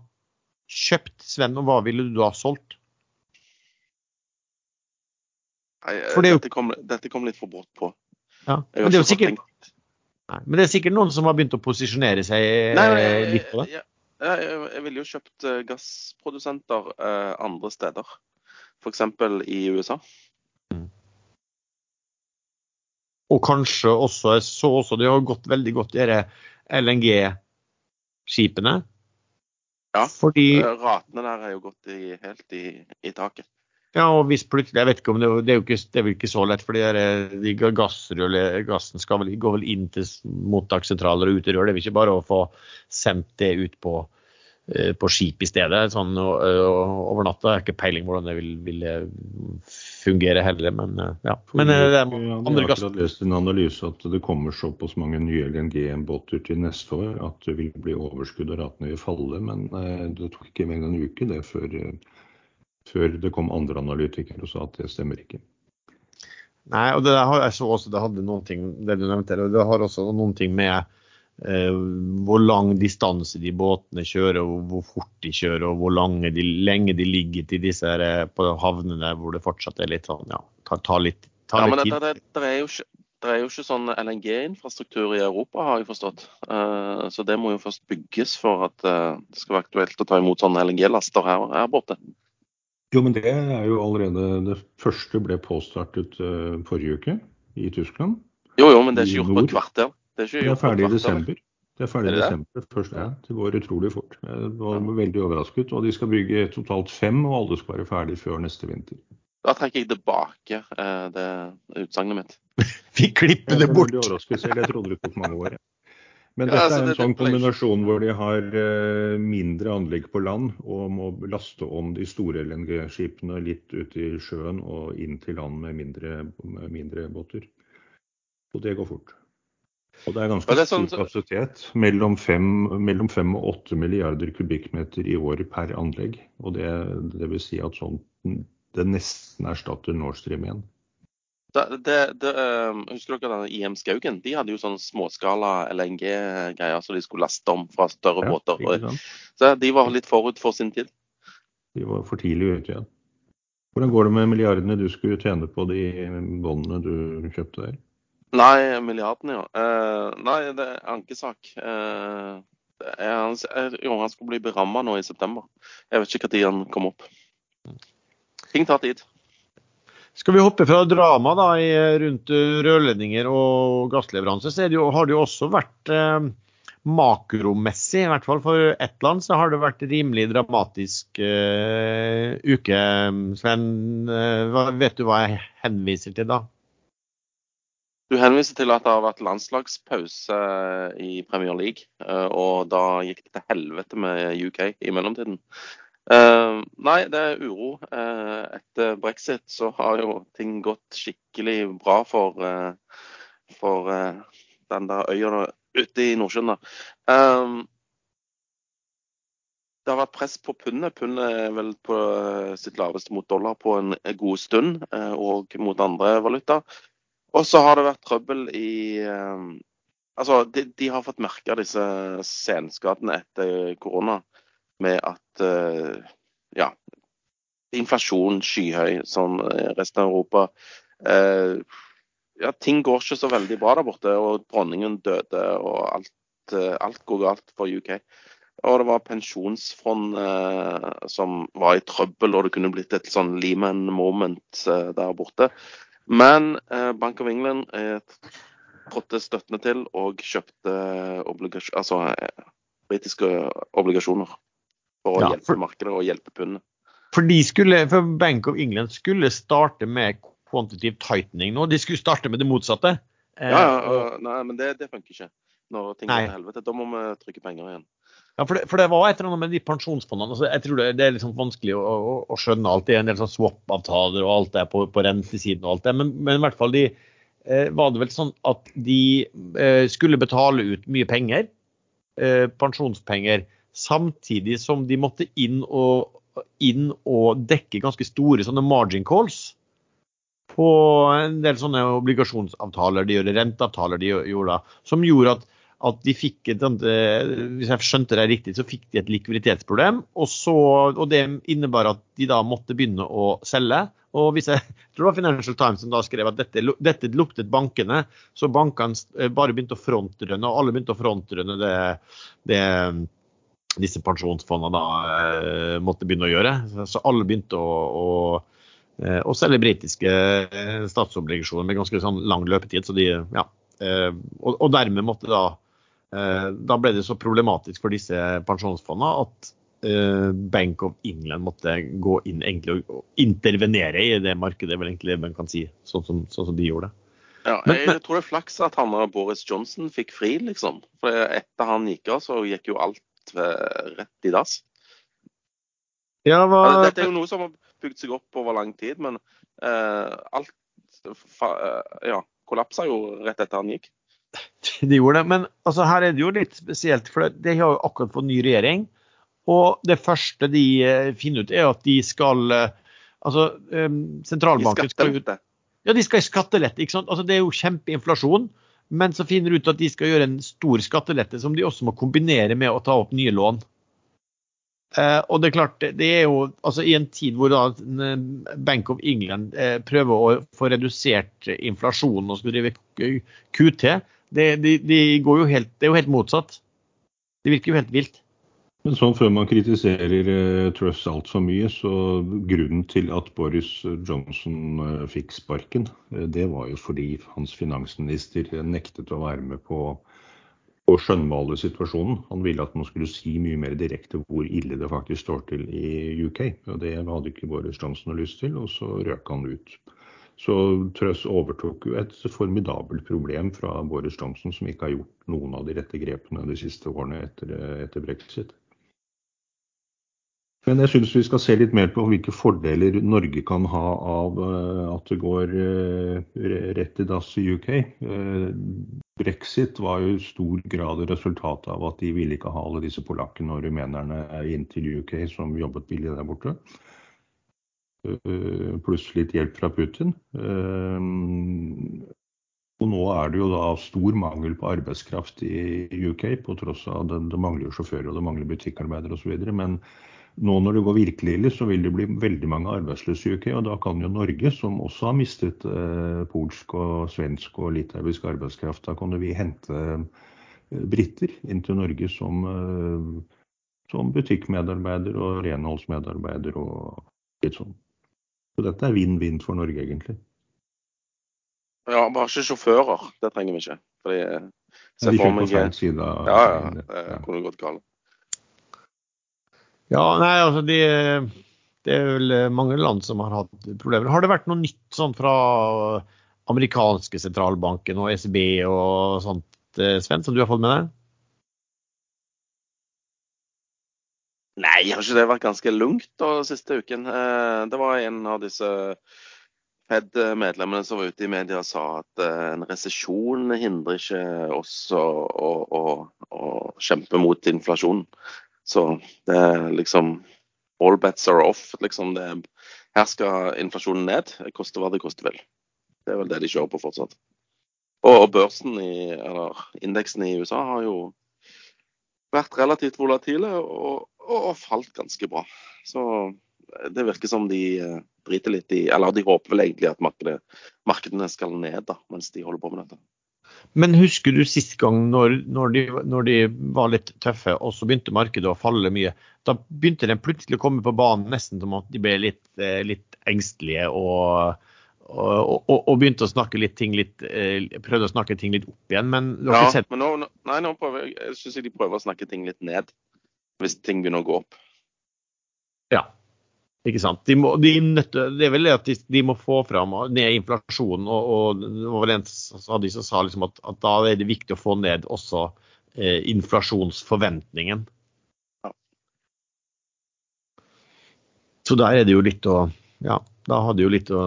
kjøpt, Sven, og hva ville du da solgt? Nei, det dette, kom, dette, kom, litt for brått på. Ja, men, det er sikkert, nei, men det er sikkert noen som har begynt å posisjonere seg nei, jeg, litt på det? Jeg, jeg, jeg ville jo kjøpt eh, gassprodusenter eh, andre steder. F.eks. i USA. Mm. Og kanskje også, jeg så også det har gått veldig godt dette LNG-skipene. Ja, Fordi, ratene der er jo gått i, helt i, i, taket. Ja, og hvis plutselig, jeg vet ikke om det, det er jo ikke, er ikke så lett, for de gassen skal vel, gå vel inn til mottakssentraler og ut i rør. Det er ikke bare å få sendt det ut på, eh, på skip i stedet sånn over natta. Jeg har ikke peiling hvordan det vil, vil fungere heller, men eh, ja. Men eh, det er andre gass. Jeg har lest en analyse at det kommer såpass mange nye LNG-båter til neste år at det vil bli overskudd og ratene vil falle. Men eh, det tok ikke mer enn en uke det før, før det kom andre analytikere og sa at det stemmer ikke. Nei, og det har jeg så også det hadde noen ting, det du nevnte, og det har også noen ting med Eh, hvor lang distanse de båtene kjører, og hvor fort de kjører, og hvor de, lenge de ligger til disse her, eh, på havnene hvor det fortsatt er litt sånn, ja, tar, tar litt, tar ja, litt tid. Det, det, det, er jo ikke, det er jo ikke sånn LNG-infrastruktur i Europa, har jeg forstått. Uh, så det må jo først bygges for at uh, det skal være aktuelt å ta imot sånne LNG-laster her, her, borte. Jo, men det er jo allerede Det første ble påstartet uh, forrige uke i Tyskland. Jo, jo, men det er ikke gjort på et kvarter. Det er, det er ferdig i desember. Det er ferdig i desember. Først, ja, det går utrolig fort. Jeg var veldig overrasket. Og de skal bygge totalt fem, og alle skal være ferdig før neste vinter. Da trekker jeg tilbake eh, det utsagnet mitt. [LAUGHS] Vi klipper det bort! Jeg er overrasket selv. Jeg trodde det tok mange år. Men dette er en sånn kombinasjon hvor de har eh, mindre anlegg på land og må laste om de store LNG-skipene litt ut i sjøen og inn til land med mindre, med mindre båter. Og det går fort. Og det er ganske det er sånn, stor kapasitet. Mellom 5, mellom 5 og 8 milliarder kubikkmeter i året per anlegg. Og det, det vil si at sånn, det nesten erstatter Nord Stream 1. Det, det, det, uh, husker dere denne IM Skaugen? De hadde jo sånn småskala LNG-greier så de skulle laste om fra større ja, båter. Så de var litt forut for sin tid. De var for tidlig ute, ja. Hvordan går det med milliardene du skulle tjene på de båndene du kjøpte der? Nei, milliardene, ja. Uh, nei, det er ankesak. Uh, Han, jo, han skulle bli beramma nå i september. Jeg vet ikke når han kom opp. Ting tar tid. Skal vi hoppe fra drama da, rundt rørledninger og gassleveranse, så jo, har det jo også vært eh, makromessig, i hvert fall for ett land, så har det vært rimelig dramatisk eh, uke. Sven, uh, vet du hva jeg henviser til da? Du henviser til at det har vært landslagspause i Premier League, uh, og da gikk det til helvete med UK i mellomtiden. nei, det er uro. etter brexit så har jo ting gått skikkelig bra for, for den der øya ute i Nordsjøen. Det har vært press på pundet. Pundet er vel på eh, sitt laveste mot dollar på en god stund, eh, og mot andre valuta. Og så har det vært trøbbel i um, Altså, de, de, har fått merke disse senskadene etter korona med at uh, ja, inflasjon skyhøy som resten av Europa. Uh, ja, ting går ikke så veldig bra der borte. Og dronningen døde, og alt, eh, alt går galt for UK. Og det var pensjonsfond eh, som var i trøbbel, og det kunne blitt et sånn Lehman moment eh, der borte. Men eh, Bank of England eh, trådte støttende til og kjøpte obligasjon, altså, eh, britiske obligasjoner for å ja, hjelpe markedet og hjelpe pundet. For, for Bank of England skulle starte med quantitative tightening nå. De skulle starte med det motsatte. Ja, ja ja. nei, men det, det funker ikke når ting går til helvete. Da må vi trykke penger igjen. Ja, for det, for det, var et eller annet med de pensjonsfondene. Altså, jeg tror det, det er liksom vanskelig å, å, å, skjønne alt. Det er en del sånn swap-avtaler og alt det på, på rentesiden og alt det. Men, men, i hvert fall de, eh, var det vel sånn at de eh, skulle betale ut mye penger, eh, pensjonspenger, samtidig som de måtte inn og, inn og dekke ganske store sånne margin calls på en del sånne obligasjonsavtaler de gjorde, renteavtaler de gjorde, som gjorde at, at de fikk et, hvis jeg skjønte det riktig, så fikk de et likviditetsproblem. Og, så, og det innebar at de da måtte begynne å selge. Og hvis jeg, jeg tror det var Financial Times som da skrev at dette, dette luktet bankene, så bankene eh, bare begynte å frontrønne, og alle begynte å frontrønne det, det disse pensjonsfondene da eh, måtte begynne å gjøre. Så alle begynte å, å Eh, og selge britiske eh, statsobligasjoner med ganske sånn lang løpetid. Så de, ja, eh, og, og, dermed måtte da Da ble det så problematisk for disse pensjonsfondene at Bank of England måtte gå inn egentlig og intervenere i det markedet, vel egentlig man kan si, sånn som, sånn som de gjorde. Ja, jeg men, tror det er flaks at han og Boris Johnson fikk fri, liksom. For etter han gikk av, så gikk jo alt rett i dass. Ja, hva... Dette er jo noe som har bygd seg opp over lang tid, men uh, alt eh, ja, kollapsa jo rett etter han gikk. [LAUGHS] De gjorde det, men altså, her er det jo litt spesielt, for de har jo akkurat fått ny regjering. Og det første de eh, finner ut, er at de skal eh, Altså, sentralbanken skal ut Ja, de skal i skattelette. ikke sant? Altså, Det er jo kjempeinflasjon. Men så finner de ut at de skal gjøre en stor skattelette som de også må kombinere med å ta opp nye lån. Uh, og det er klart, det er jo altså I en tid hvor da Bank of England uh, prøver å få redusert inflasjonen og skal drive QT, det, de, de går jo helt, det er jo helt motsatt. Det virker jo helt vilt. Men sånn før man kritiserer eh, Truss altfor mye, så grunnen til at Boris Johnson eh, fikk sparken, det var jo fordi hans finansminister nektet å være med på å skjønnmale situasjonen. Han ville at man skulle si mye mer direkte hvor ille det faktisk står til i UK. og Det hadde ikke Boris Johnson lyst til, og så røk han ut. Så Trøss overtok jo et formidabelt problem fra Boris Johnson, som ikke har gjort noen av de rette grepene de siste årene etter, etter brexit. Men jeg syns vi skal se litt mer på hvilke fordeler Norge kan ha av eh, at det går eh, rett i dass i UK. Eh, brexit var jo i stor grad resultatet av at de ville ikke ha alle disse polakkene og rumenerne inn til UK som jobbet billig der borte. Pluss litt hjelp fra Putin. Og nå er det jo da stor mangel på arbeidskraft i UK, på tross av at det, det mangler sjåfører og det mangler butikkarbeidere osv. Men nå når det går virkelig ille, så vil det bli veldig mange arbeidsløse i UK. Og da kan jo Norge, som også har mistet eh, polsk og svensk og litauisk arbeidskraft, da kan vi hente briter inn til Norge som, som butikkmedarbeider og renholdsmedarbeider og litt sånn. Så dette er vinn-vinn for Norge, egentlig. Ja, bare ikke sjåfører. Det trenger vi ikke. Fordi Se for meg feil side av Ja, ja. Det kunne gått galt. Ja, nei, altså de, Det er vel mange land som har hatt problemer. Har det vært noe nytt sånn fra amerikanske sentralbanken og ECB og sånt, eh, Sven, som du har fått med deg? Nei, har ikke det vært ganske lungt da siste uken? Eh, det var en av disse Fed-medlemmene som var ute i media og sa at eh, en resesjon hindrer ikke oss å, å, å, å, kjempe mot inflasjonen. Så det er liksom All bets are off. Liksom det, her skal inflasjonen ned, koste hva det koste vil. Det er vel det de kjører på fortsatt. Og, børsen i, eller indeksen i USA har jo vært relativt volatile og, og, falt ganske bra. Så det virker som de eh, driter litt i Eller de håper vel egentlig at markedet, markedene skal ned da, mens de holder på med dette. Men husker du sist gang når, når, de, når, de, var litt tøffe, og så begynte markedet å falle mye? Da begynte de plutselig å komme på banen nesten som at de ble litt, eh, litt engstelige og, og, og, og, begynte å snakke litt ting litt eh, Prøvde å snakke ting litt opp igjen, men ja, men nå, Nei, nå prøver jeg, jeg syns de prøver å snakke ting litt ned. Hvis ting begynner å gå opp. Ja, ikke sant? De må, de nøtte, det er vel det at de, de, må få fram ned inflasjonen. Og, og det var vel en av de som sa liksom at, at, da er det viktig å få ned også eh, inflasjonsforventningen. Ja. Så der er det jo litt å Ja, da hadde jo litt å,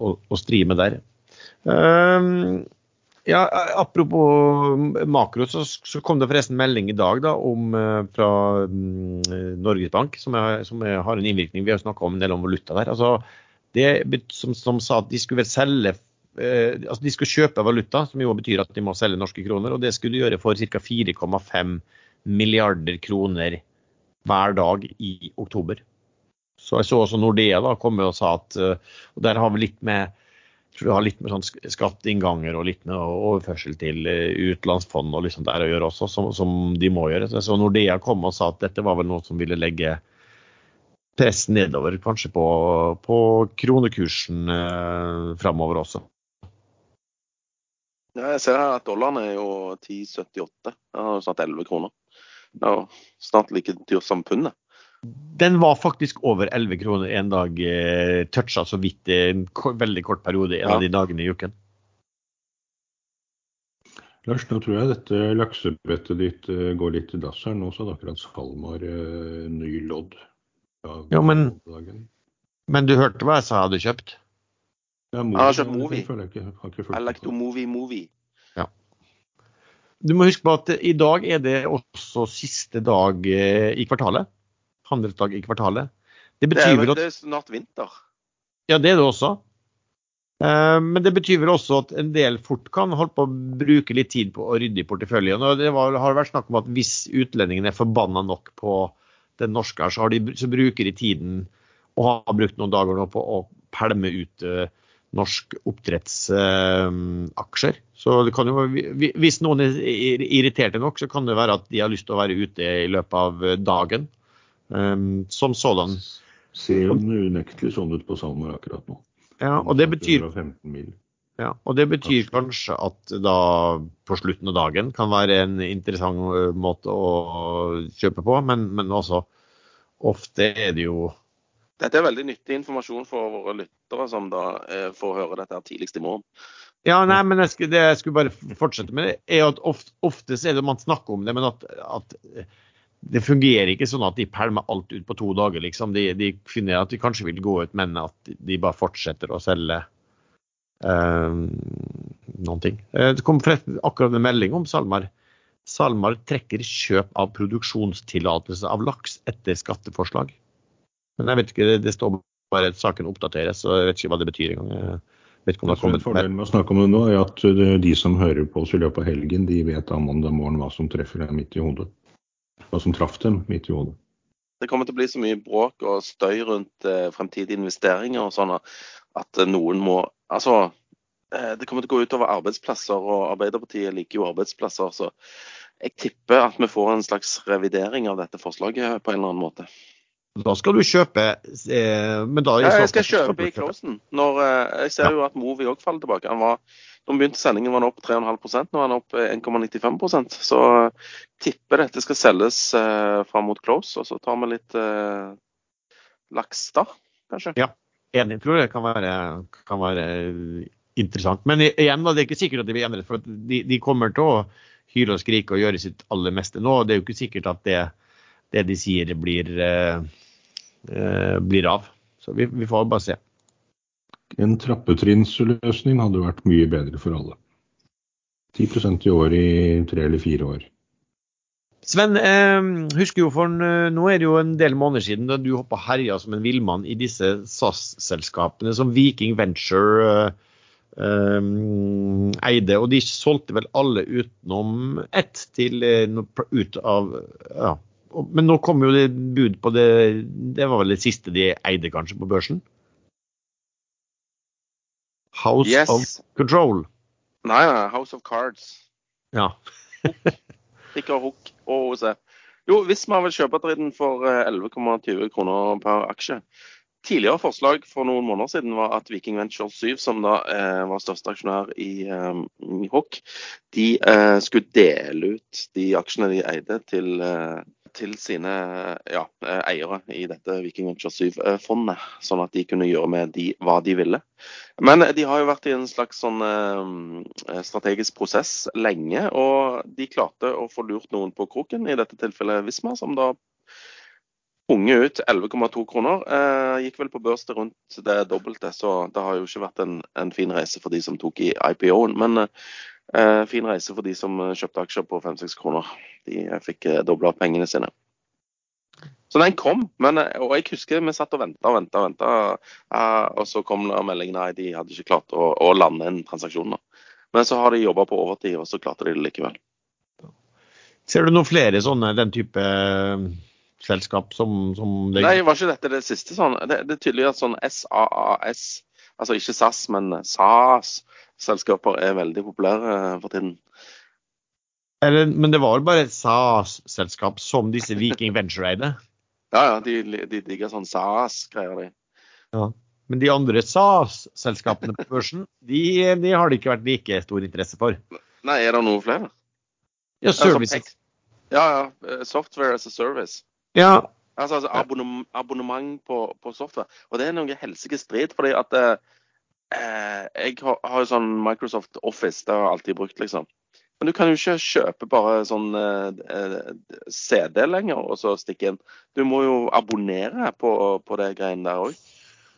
å, å stri med der. Um, ja, Apropos makro, så, så, kom det forresten melding i dag da, om, eh, fra um, Norges Bank, som, er, som er, har en innvirkning. Vi har snakka en del om valuta der. Altså, det som, som, sa at de skulle selge eh, altså De skulle kjøpe valuta, som jo betyr at de må selge norske kroner. og Det skulle de gjøre for ca. 4,5 milliarder kroner hver dag i oktober. Så jeg så også Nordea da komme og sa at eh, og Der har vi litt med tror det har litt med sånn skatteinnganger og litt med overførsel til eh, utenlandsfond og liksom der å gjøre også, som, som, de må gjøre. Så Nordea kom og sa at dette var vel noe som ville legge press nedover, kanskje på, på kronekursen eh, framover også. Ja, jeg ser her at dollaren er jo 10,78. Snart 11 kroner. Det er snart like dyrt som pundet. Den var faktisk over 11 kroner en dag. Eh, Toucha så vidt en veldig kort periode en ja. av de dagene i uken. Lars, nå tror jeg dette laksebrettet ditt eh, går litt i dass her. Nå så hadde akkurat SalMar eh, ny lodd. Ja, men, men, du hørte hva jeg sa jeg hadde kjøpt? Ja, movie, jeg har kjøpt Movie. Jeg, jeg, jeg like movie, movie. Ja. Du må huske på at i dag er det også siste dag eh, i kvartalet handelsdag i kvartalet. Det, betyr er, at det er snart vinter. Ja, det er det også. Eh, men det betyr vel også at en del fort kan holde på å bruke litt tid på å rydde i porteføljen. Og det var, har vært snakk om at hvis utlendingene er forbanna nok på den norske, her, så, de, så, bruker de tiden og har brukt noen dager nå på å pælme ut uh, norsk oppdrettsaksjer. Uh, så det kan jo, hvis noen er irriterte nok, så kan det være at de har lyst til å være ute i løpet av dagen um, som sådan. Ser jo unektelig sånn ut på SalMar akkurat nå. Ja, og det betyr ja, og det betyr kanskje at da på slutten av dagen kan være en interessant måte å kjøpe på, men, men også ofte er det jo Dette er veldig nyttig informasjon for våre lyttere som da eh, får høre dette her tidligst i morgen. Ja, nei, men jeg skulle, det jeg skulle bare fortsette med, det er at ofte, oftest er det man snakker om det, men at, at det fungerer ikke sånn at de pælmer alt ut på to dager. liksom. De, de, finner at de kanskje vil gå ut, men at de bare fortsetter å selge uh, noen ting. Uh, det kom akkurat en melding om SalMar. SalMar trekker kjøp av produksjonstillatelse av laks etter skatteforslag. Men jeg vet ikke, det, det står bare at saken oppdateres, så jeg vet ikke hva det betyr engang. Fordelen med å snakke om det nå er at de som hører på oss i løpet av helgen, de vet av mandag morgen hva som treffer dem midt i hodet hva som traff dem midt i hodet. Det kommer til å bli så mye bråk og støy rundt eh, fremtidige investeringer og sånn at eh, noen må Altså, eh, det kommer til å gå utover arbeidsplasser, og Arbeiderpartiet liker jo arbeidsplasser. Så jeg tipper at vi får en slags revidering av dette forslaget på en eller annen måte. Da skal du kjøpe eh, men da, ja, Jeg skal kjøpe i closen. Når, eh, jeg ser jo at Movi òg faller tilbake. Han var, når vi begynte sendingen var den opp 3,5% nå er den opp 1,95% Så tipper dette skal selges eh, fram mot close, og så tar vi litt eh, laks da, kanskje. Ja, enig. Tror det kan være, kan være interessant. Men igjen, da, det er ikke sikkert at det blir endret. For de, de kommer til å hyle og skrike og gjøre sitt aller meste nå. Det er jo ikke sikkert at det, det de sier, blir eh, Eh, blir av. Så vi, vi får bare se. En trappetrinnsløsning hadde vært mye bedre for alle. 10% i år i tre eller fire år. Sven, eh, husker jo for eh, nå er det jo en del måneder siden da du hoppa herja som en villmann i disse SAS-selskapene som Viking Venture eh, eh, eide. Og de solgte vel alle utenom ett til, eh, ut av ja, men nå kom jo det bud på det Det var vel det siste de eide kanskje på børsen? House yes. of Control. Nei, nei, House of Cards. Ja. Stikker hook og OC. Jo, hvis man vil kjøpe dritten for 11,20 eh, kroner per aksje. Tidligere forslag for noen måneder siden var at Viking Venture 7, som da eh, var største aksjonær i, eh, i Hook, de eh, skulle dele ut de aksjene de eide til eh, til sine ja, eiere i dette Viking Venture 7-fondet, sånn at de kunne gjøre med de, hva de ville. Men de har jo vært i en slags sånn eh, strategisk prosess lenge, og de klarte å få lurt noen på kroken, i dette tilfellet Visma, som da punge ut 11,2 kroner. Eh, gikk vel på børs til rundt det dobbelte, så det har jo ikke vært en, en fin reise for de som tok i IPO-en. Men eh, fin reise for de som kjøpte aksjer på 5-6 kroner. De fikk eh, dobla pengene sine. Så den kom, men, eh, og jeg husker vi satt og venta og venta. Og, ventet, uh, og så kom meldingen melding nei, de hadde ikke klart å, å lande en transaksjon. Da. Men så har de jobba på overtid, og så klarte de det likevel. Ser du noen flere sånne den type eh, selskap som, som det... Nei, var ikke dette det siste sånn? Det, det er tydelig at sånn SAAS, altså ikke SAS, men SAS-selskaper er veldig populære for tiden. Eller, men det var vel bare et SAS-selskap som disse Viking Venture-eide? [LAUGHS] ja, ja, de, de digger sånn SAS-greier, de. Ja. Men de andre SAS-selskapene på børsen, de, de, har det ikke vært like stor interesse for. Nei, er det noen flere? Ja, service. Ja, ja. Eh, software as a service. Ja. Altså, altså abonnement, abonnement på, på, software. Og det er noe helsike strid, fordi at eh, eh jeg har, jo sånn Microsoft Office, det har jeg alltid brukt, liksom. Men du kan jo ikke kjøpe bare sånn eh, CD lenger og så stikke inn. Du må jo abonnere på, på det greiene der òg.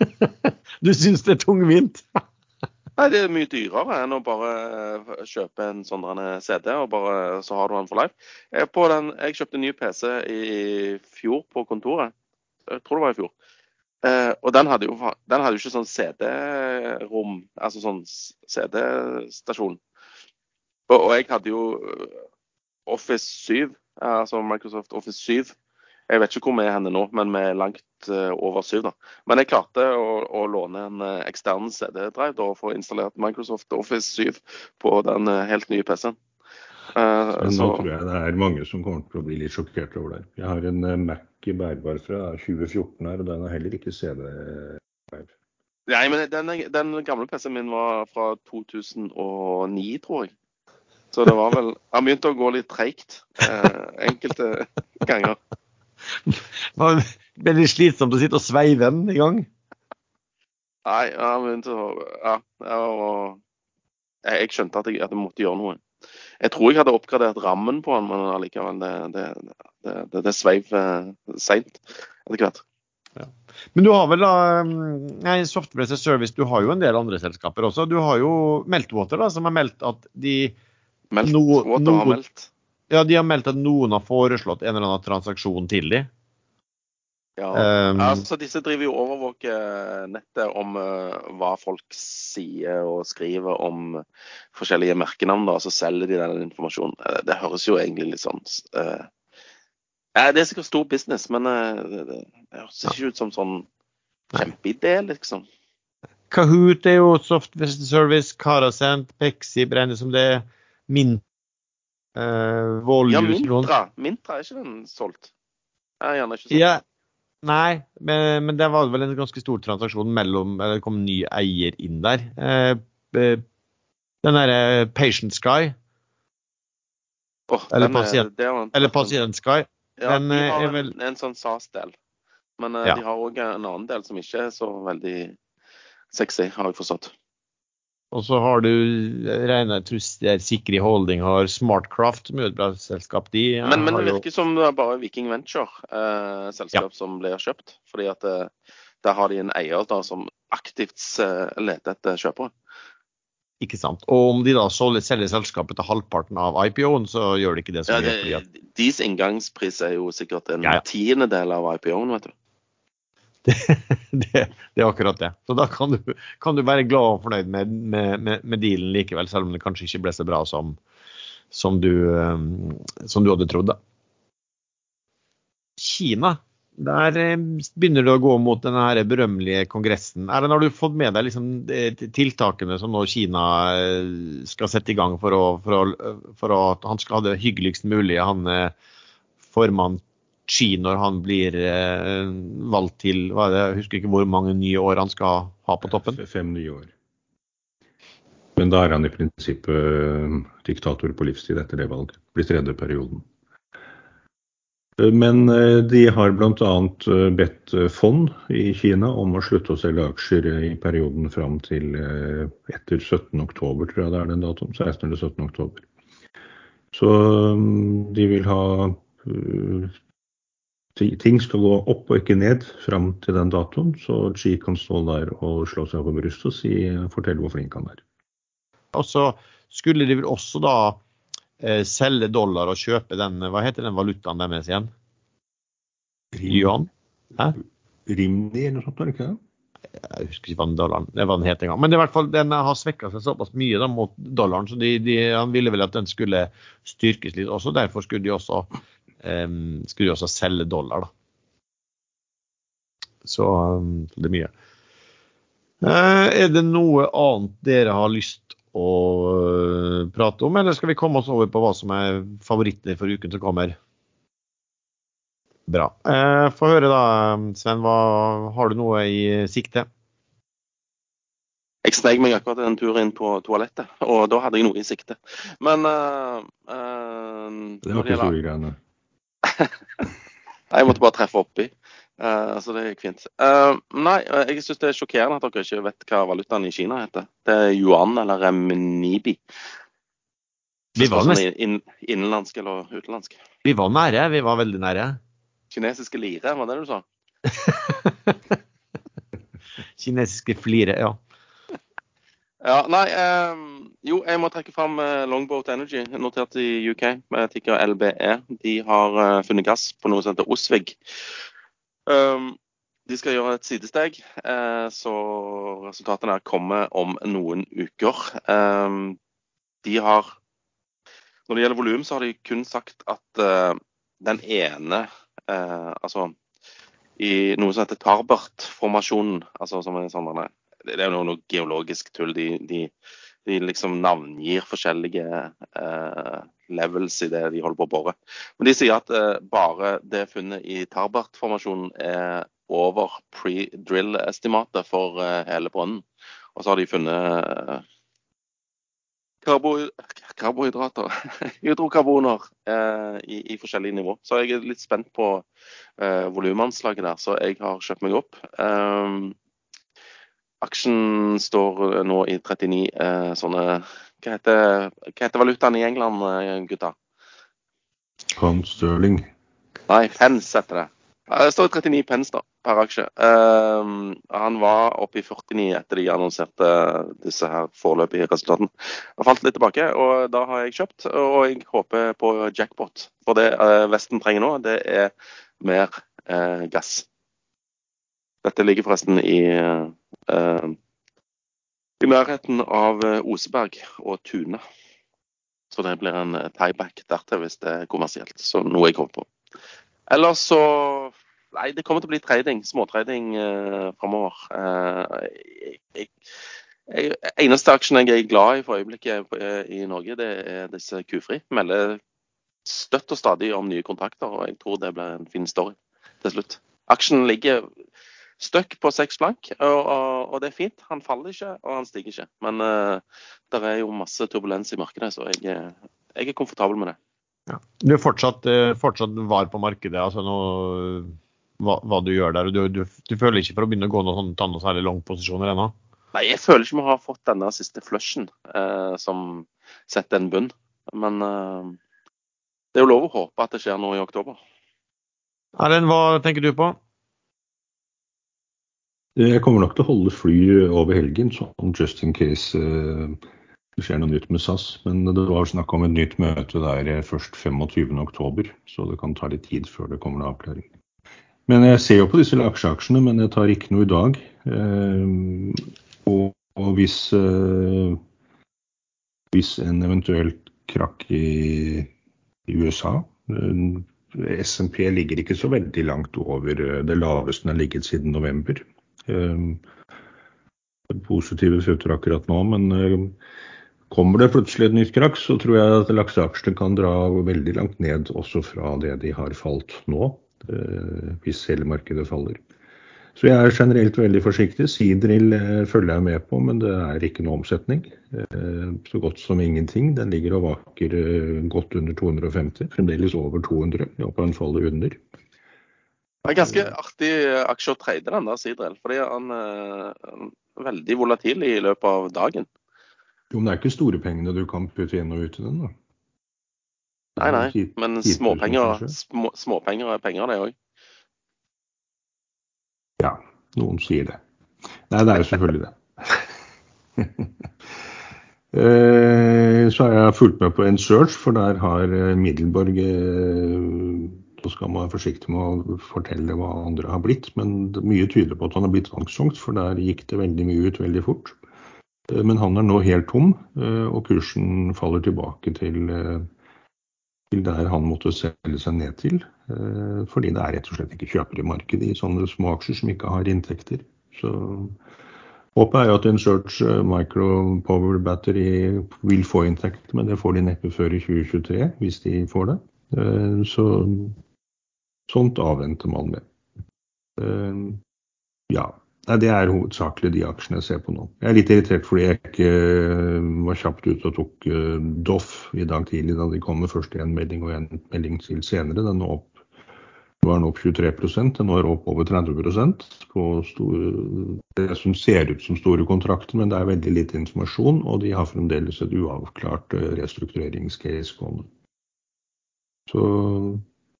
[LAUGHS] du syns det er tungvint? [LAUGHS] Nei, det er mye dyrere enn å bare eh, kjøpe en sånn CD, og bare, så har du den for life. Jeg, den, jeg kjøpte en ny PC i fjor på kontoret. Jeg tror det var i fjor. Eh, og den hadde, jo, den hadde ikke sånn CD-rom, altså sånn CD-stasjon. Og, og jeg hadde jo eh, Office 7, altså Microsoft Office 7. Jeg vet ikke hvor vi er henne nå, men vi er langt uh, over 7. da. Men jeg klarte å, å låne en uh, ekstern CD-drive og få installert Microsoft Office 7 på den uh, helt nye PC-en. Nå tror jeg det er mange som kommer til å bli litt sjokkert over det. Jeg har en Mac i bærbar fra 2014 her, og den har heller ikke CD-bær. Nei, men den, den gamle PC-en min var fra 2009, tror jeg. Så det var vel Han begynte å gå litt treigt eh, enkelte ganger. [LAUGHS] Ble det slitsomt å sitte og sveive den i gang? Nei, han begynte å Ja. Jeg, jeg skjønte at jeg, at jeg, måtte gjøre noe. Jeg tror jeg hadde oppgradert rammen på den, men allikevel, det, det, det, det, sveiv eh, seint etter hvert. Ja. Men du har vel da mm, nei, Software as a Service, du har jo en del andre selskaper også. Du har jo Meltwater, da, som har meldt at de Meltwater No, no, har meldt? Ja, de har meldt at noen har foreslått en eller annen transaksjon til dem. Ja, um, altså Disse driver jo overvåker nettet om uh, hva folk sier og skriver om forskjellige merkenavn, og så selger de den informasjonen. Uh, det høres jo egentlig litt sånn uh, Det er sikkert stor business, men det, det, høres ikke ut som sånn kjempeidé, liksom. Kahoot er jo software service, Karasent, Pexi brenner som det. Min Uh, Volue Ja, Mintra. Mintra, er ikke den solgt? Er gjerne ikke solgt. Ja, nei, men, men, det var vel en ganske stor transaksjon mellom Det kom en ny eier inn der. Uh, den derre Patient Sky. Oh, Eller er- pasient- en- Eller Pasient Sky. Ja, den, de eh, har er en, vel- en sånn SAS-del. Men eh, Ja. de har òg en annen del som ikke er så veldig sexy, har jeg forstått. Og så har du regna jeg tror det er Sikri Holding har Smartcraft, som er et bra selskap. De Men, men det det jo- virker som det er bare Viking Venture, eh, selskap som blir kjøpt. Fordi at eh, der har de en eier da som aktivt eh, leter etter kjøpere. Ikke sant. Og om de da selger, selger selskapet til halvparten av IPO-en, så gjør de ikke det som Ja, mye. fordi at deres inngangspris er jo sikkert en Ja, ja. tiendedel av IPO-en, vet du. [LAUGHS] det, det er akkurat det. Så da kan du, kan du være glad og fornøyd med, med, med, med dealen likevel, selv om det kanskje ikke ble så bra som, som, du, um, som du hadde trodd. da. Kina, der eh, begynner det å gå mot den berømmelige kongressen. Erlend, har du fått med deg liksom, tiltakene som nå Kina eh, skal sette i gang for, å, for, å, for at han skal ha det hyggeligst mulig, han eh, formann Xi, når han blir eh, valgt til hva er det, Jeg husker ikke hvor mange nye år han skal ha på toppen. Fem nye år. Men da er han i prinsippet eh, diktator på livstid etter det valget. Blir tredje perioden. Men eh, de har bl.a. bedt eh, fond i Kina om å slutte å selge aksjer i perioden fram til etter 17. oktober, tror jeg det er den datoen. 16. eller 17. oktober. Så mm, de vil ha Ting skal gå opp og ikke ned fram til den datoen, så Xi kan stå der og slå seg på brystet og si, fortelle hvor flink han er. Og så skulle de vel også da eh, selge dollar og kjøpe den Hva heter den valutaen deres igjen? Yuan? Rimni eller noe sånt, er det ikke det? Jeg husker ikke hva den dollaren det var den het engang. Men det i hvert fall, den har svekka seg såpass mye da, mot dollaren, så de, de, han ville vel at den skulle styrkes litt også. Derfor skulle de også, em, skulle de også selge dollar. da. Så um, det er mye. Eh, er det noe annet dere har lyst å eh, prate om, eller skal vi komme oss over på hva som er favorittene for uken som kommer? Bra. Eh, Få høre da, Sven. Hva, har du noe i sikte? Jeg sneik meg akkurat en tur inn på toalettet, og da hadde jeg noe i sikte. Men uh, uh, Det var ikke så store greiene. Jeg måtte bare treffe oppi. Uh, så det gikk fint. Uh, nei, eh, jeg syns det er sjokkerende at dere ikke vet hva valutaen i Kina heter. Det er yuan eller reminibi. Vi var, nesten nest, inn, innenlandsk eller utenlandsk. vi var nære. Vi var veldig nære. Kinesiske lire, var det du sa? [LAUGHS] Kinesiske flire, ja. Ja, nei, um, jo, jeg må trekke fram eh, Longboat Energy, notert i UK, med tikker LBE. De har uh, funnet gass på noe som heter Osvig. Um, de skal gjøre et sidesteg, uh, så resultatene kommer om noen uker. Um, de har Når det gjelder volum, så har de kun sagt at uh, den ene Altså i noe som heter Tarbert-formasjonen, altså som er sånn det er jo noe, geologisk tull. De, de, de liksom navngir forskjellige eh, levels i det de holder på å bore. Men de sier at eh, bare det funnet i Tarbert-formasjonen er over pre-drill-estimatet for eh, hele brønnen. Og så har de funnet eh, karbo, karbohydrater, [LAUGHS] hydrokarboner, eh, i, i forskjellige nivå. Så jeg er litt spent på eh, volumanslaget der, så jeg har kjøpt meg opp. Um, Aksjen står nå i 39 eh, sånne hva heter, hva heter valutaen i England, eh, gutta? Pound sterling. Nei, pence heter det. Det står i 39 pence da, per aksje. Um, han var oppe i 49 etter de annonserte disse her foreløpige resultatene. Han falt litt tilbake, og da har jeg kjøpt. Og jeg håper på jackpot. For det eh, Vesten trenger nå, det er mer eh, gass. Dette ligger forresten i eh, i nærheten av eh, Oseberg og Tune. Så det blir en eh, tieback dertil hvis det er kommersielt. Så noe jeg kommer på. Ellers så Nei, det kommer til å bli trading. Småtrading eh, framover. Eh, eneste aksjen jeg er glad i for øyeblikket eh, i Norge, det er disse Q-Fri. Melder støtt og stadig om nye kontrakter, og jeg tror det blir en fin story til slutt. Aksjen ligger støkk på seks blank, og, og, og, det er fint. Han faller ikke, og han stiger ikke. Men uh, det er jo masse turbulens i markedet, så jeg, jeg er komfortabel med det. Ja. Du er fortsatt, eh, fortsatt, var på markedet, altså nå, hva, hva, du gjør der. Du, du, du, føler ikke for å begynne å gå noen, ta noen særlig langposisjoner ennå? Nei, jeg føler ikke vi har fått denne siste flushen uh, som setter en bunn. Men uh, det er jo lov å håpe at det skjer noe i oktober. Erlend, hva tenker du på? Jeg kommer nok til å holde fly over helgen, sånn just in case uh, det skjer noe nytt med SAS. Men det var snakk om et nytt møte der først 25.10, så det kan ta litt tid før det kommer noen avklaring. Men jeg ser jo på disse aksjeaksjene, men jeg tar ikke noe i dag. Uh, og, hvis, hvis en eventuelt krakk i, USA SMP ligger ikke så veldig langt over det laveste den har ligget siden november. Uh, positive futter akkurat nå, men kommer det plutselig et nytt krakk, så tror jeg at lakseaksjene kan dra veldig langt ned også fra det de har falt nå, hvis hele markedet faller. Så jeg er generelt veldig forsiktig. Seadrill eh, følger jeg med på, men det er ikke noe omsetning. Eh, så godt som ingenting. Den ligger og vaker eh, godt under 250, fremdeles over 200. Jeg håper den faller under. Det er ganske artig aksje å trade den der Sidrel, fordi han er veldig volatil i løpet av dagen. Jo, men det er ikke store pengene du kan putte inn og ut i den, da. Nei, nei, men småpenger, små, småpenger er penger, det òg. Ja, noen sier det. Nei, det er jo selvfølgelig det. [LAUGHS] Eh, så har jeg fulgt med på en search, for der har eh, Middelborg Eh, skal man være forsiktig med å fortelle hva andre har blitt, men mye tyder på at han har blitt tvangssolgt, for der gikk det veldig mye ut veldig fort. Men han er nå helt tom, og kursen faller tilbake til til der han måtte selge seg ned til. Eh, fordi det er rett og slett ikke kjøpere i markedet i sånne små aksjer som ikke har inntekter. Så håpet er jo at InSearch eh, Micro Power Battery vil få inntekter, men det får de neppe før i 2023, hvis de får det. Eh, så sånt avventer man med. Ja, Nei, Det er hovedsakelig de aksjene jeg ser på nå. Jeg er litt irritert fordi jeg ikke eh, var kjapt ute og tok uh, Doff i dag tidlig da de kom med først én melding og en melding til senere. Den var opp, er den opp 23% den var opp over 30 på store, det som ser ut som store kontrakter, men det er veldig lite informasjon, og de har fremdeles et uavklart uh, restruktureringscase gående. Så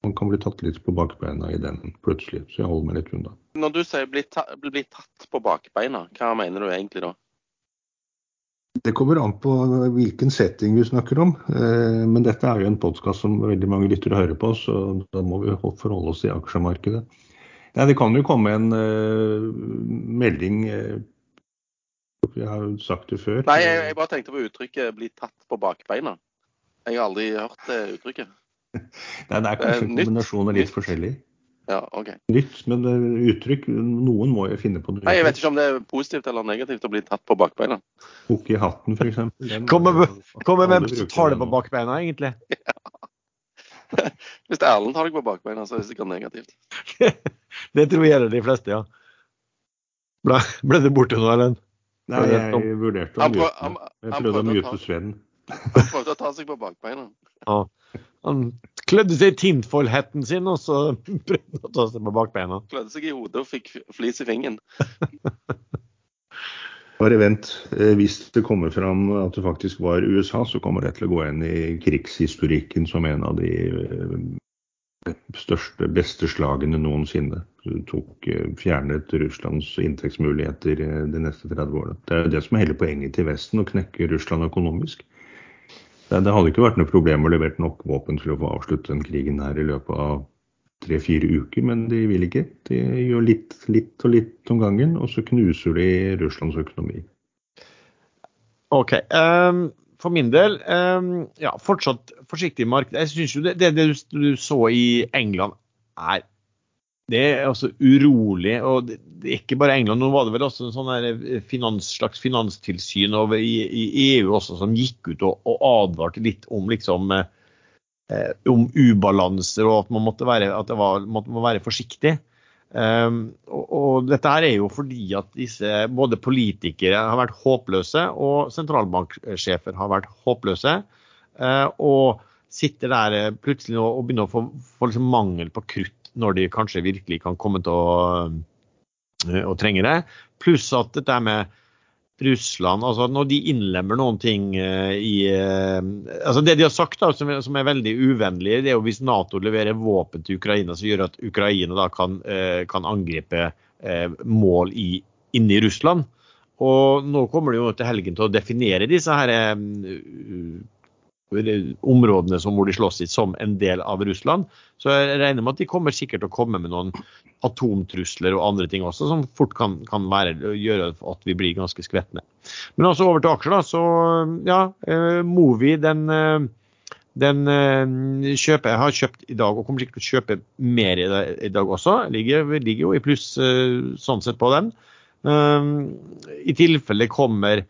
man kan bli tatt litt på bakbeina i den plutselig, så jeg holder meg litt unna. Når du sier bli, ta bli tatt på bakbeina, hva mener du egentlig da? Det kommer an på hvilken setting vi snakker om. Eh, men dette er jo en podkast som veldig mange lytter og hører på, så da må vi forholde oss til aksjemarkedet. Ja, det kan jo komme en uh, melding uh, Jeg har jo sagt det før. Nei, jeg, jeg bare tenkte på uttrykket 'bli tatt på bakbeina'. Jeg har aldri hørt det uttrykket. [LAUGHS] Nei, det er kanskje en kombinasjon av litt forskjellig. Ja, ok. Nytt, men uttrykk Noen må jo finne på det. Nei, Jeg vet ikke om det er positivt eller negativt å bli tatt på bakbeina. Hokke i hatten, f.eks. Kommer hvem som tar det på bakbeina, egentlig? [LAUGHS] Ja. [LAUGHS] Hvis Erlend tar deg på bakbeina, så er det sikkert negativt. det tror jeg gjelder de fleste, ja. Ble, ble du borte nå, Erlend? Nei, jeg vurderte å mute Jeg prøvde å mute Sveen. Han prøvde å ta seg på bakbeina. Ja. Han klødde seg i tinfoil-hatten sin, og så [LAUGHS] prøvde han å ta seg på bakbeina. Klødde seg i hodet og fikk flis i fingeren. [LAUGHS] Bare vent. Eh, hvis det kommer fram at det faktisk var USA, så kommer det til å gå inn i krigshistorikken som en av de eh, største, beste slagene noensinne. Du tok, eh, fjernet Russlands inntektsmuligheter de neste 30 årene. Det er jo det som er hele poenget til Vesten, å knekke Russland økonomisk. Det hadde ikke vært noe problem å levere nok våpen til å få avsluttet den krigen her i løpet av tre-fire uker, men de vil ikke. De gjør litt, litt og litt om gangen, og så knuser de Russlands økonomi. OK. Um, for min del, um, ja, fortsatt forsiktig marked. Jeg syns jo det, det, det du, så i England er det er altså urolig. og Det er ikke bare England. Nå var det vel også en sånn eh, finans, slags finanstilsyn over i, i, EU også som gikk ut og, og advarte litt om liksom eh, eh, om ubalanser og at man måtte være, at det var, måtte man være forsiktig. Um, og, og, dette her er jo fordi at disse både politikere har vært håpløse og sentralbanksjefer har vært håpløse. Uh, og sitter der plutselig og, og begynner å få, få liksom mangel på krutt når de kanskje virkelig kan komme til å, uh, å trenge det. Pluss at dette med Russland altså Når de innlemmer noen ting uh, i altså Det de har sagt da, som, som, er veldig uvennlig, det er jo hvis Nato leverer våpen til Ukraina som gjør at Ukraina da kan, kan angripe mål i, inne i Russland. Og nå kommer det jo til helgen til å definere disse her områdene som hvor de slåss i, som en del av Russland. Så jeg regner med at de kommer sikkert til å komme med noen atomtrusler og andre ting også, som fort kan, kan være, gjøre at vi blir ganske skvetne. Men altså over til aksjer. da, så ja, eh, Movi den, eh, den eh, kjøper jeg har kjøpt i dag og kommer sikkert til å kjøpe mer i, i dag også. Ligger, ligger jo i pluss sånn sett på den. I tilfelle kommer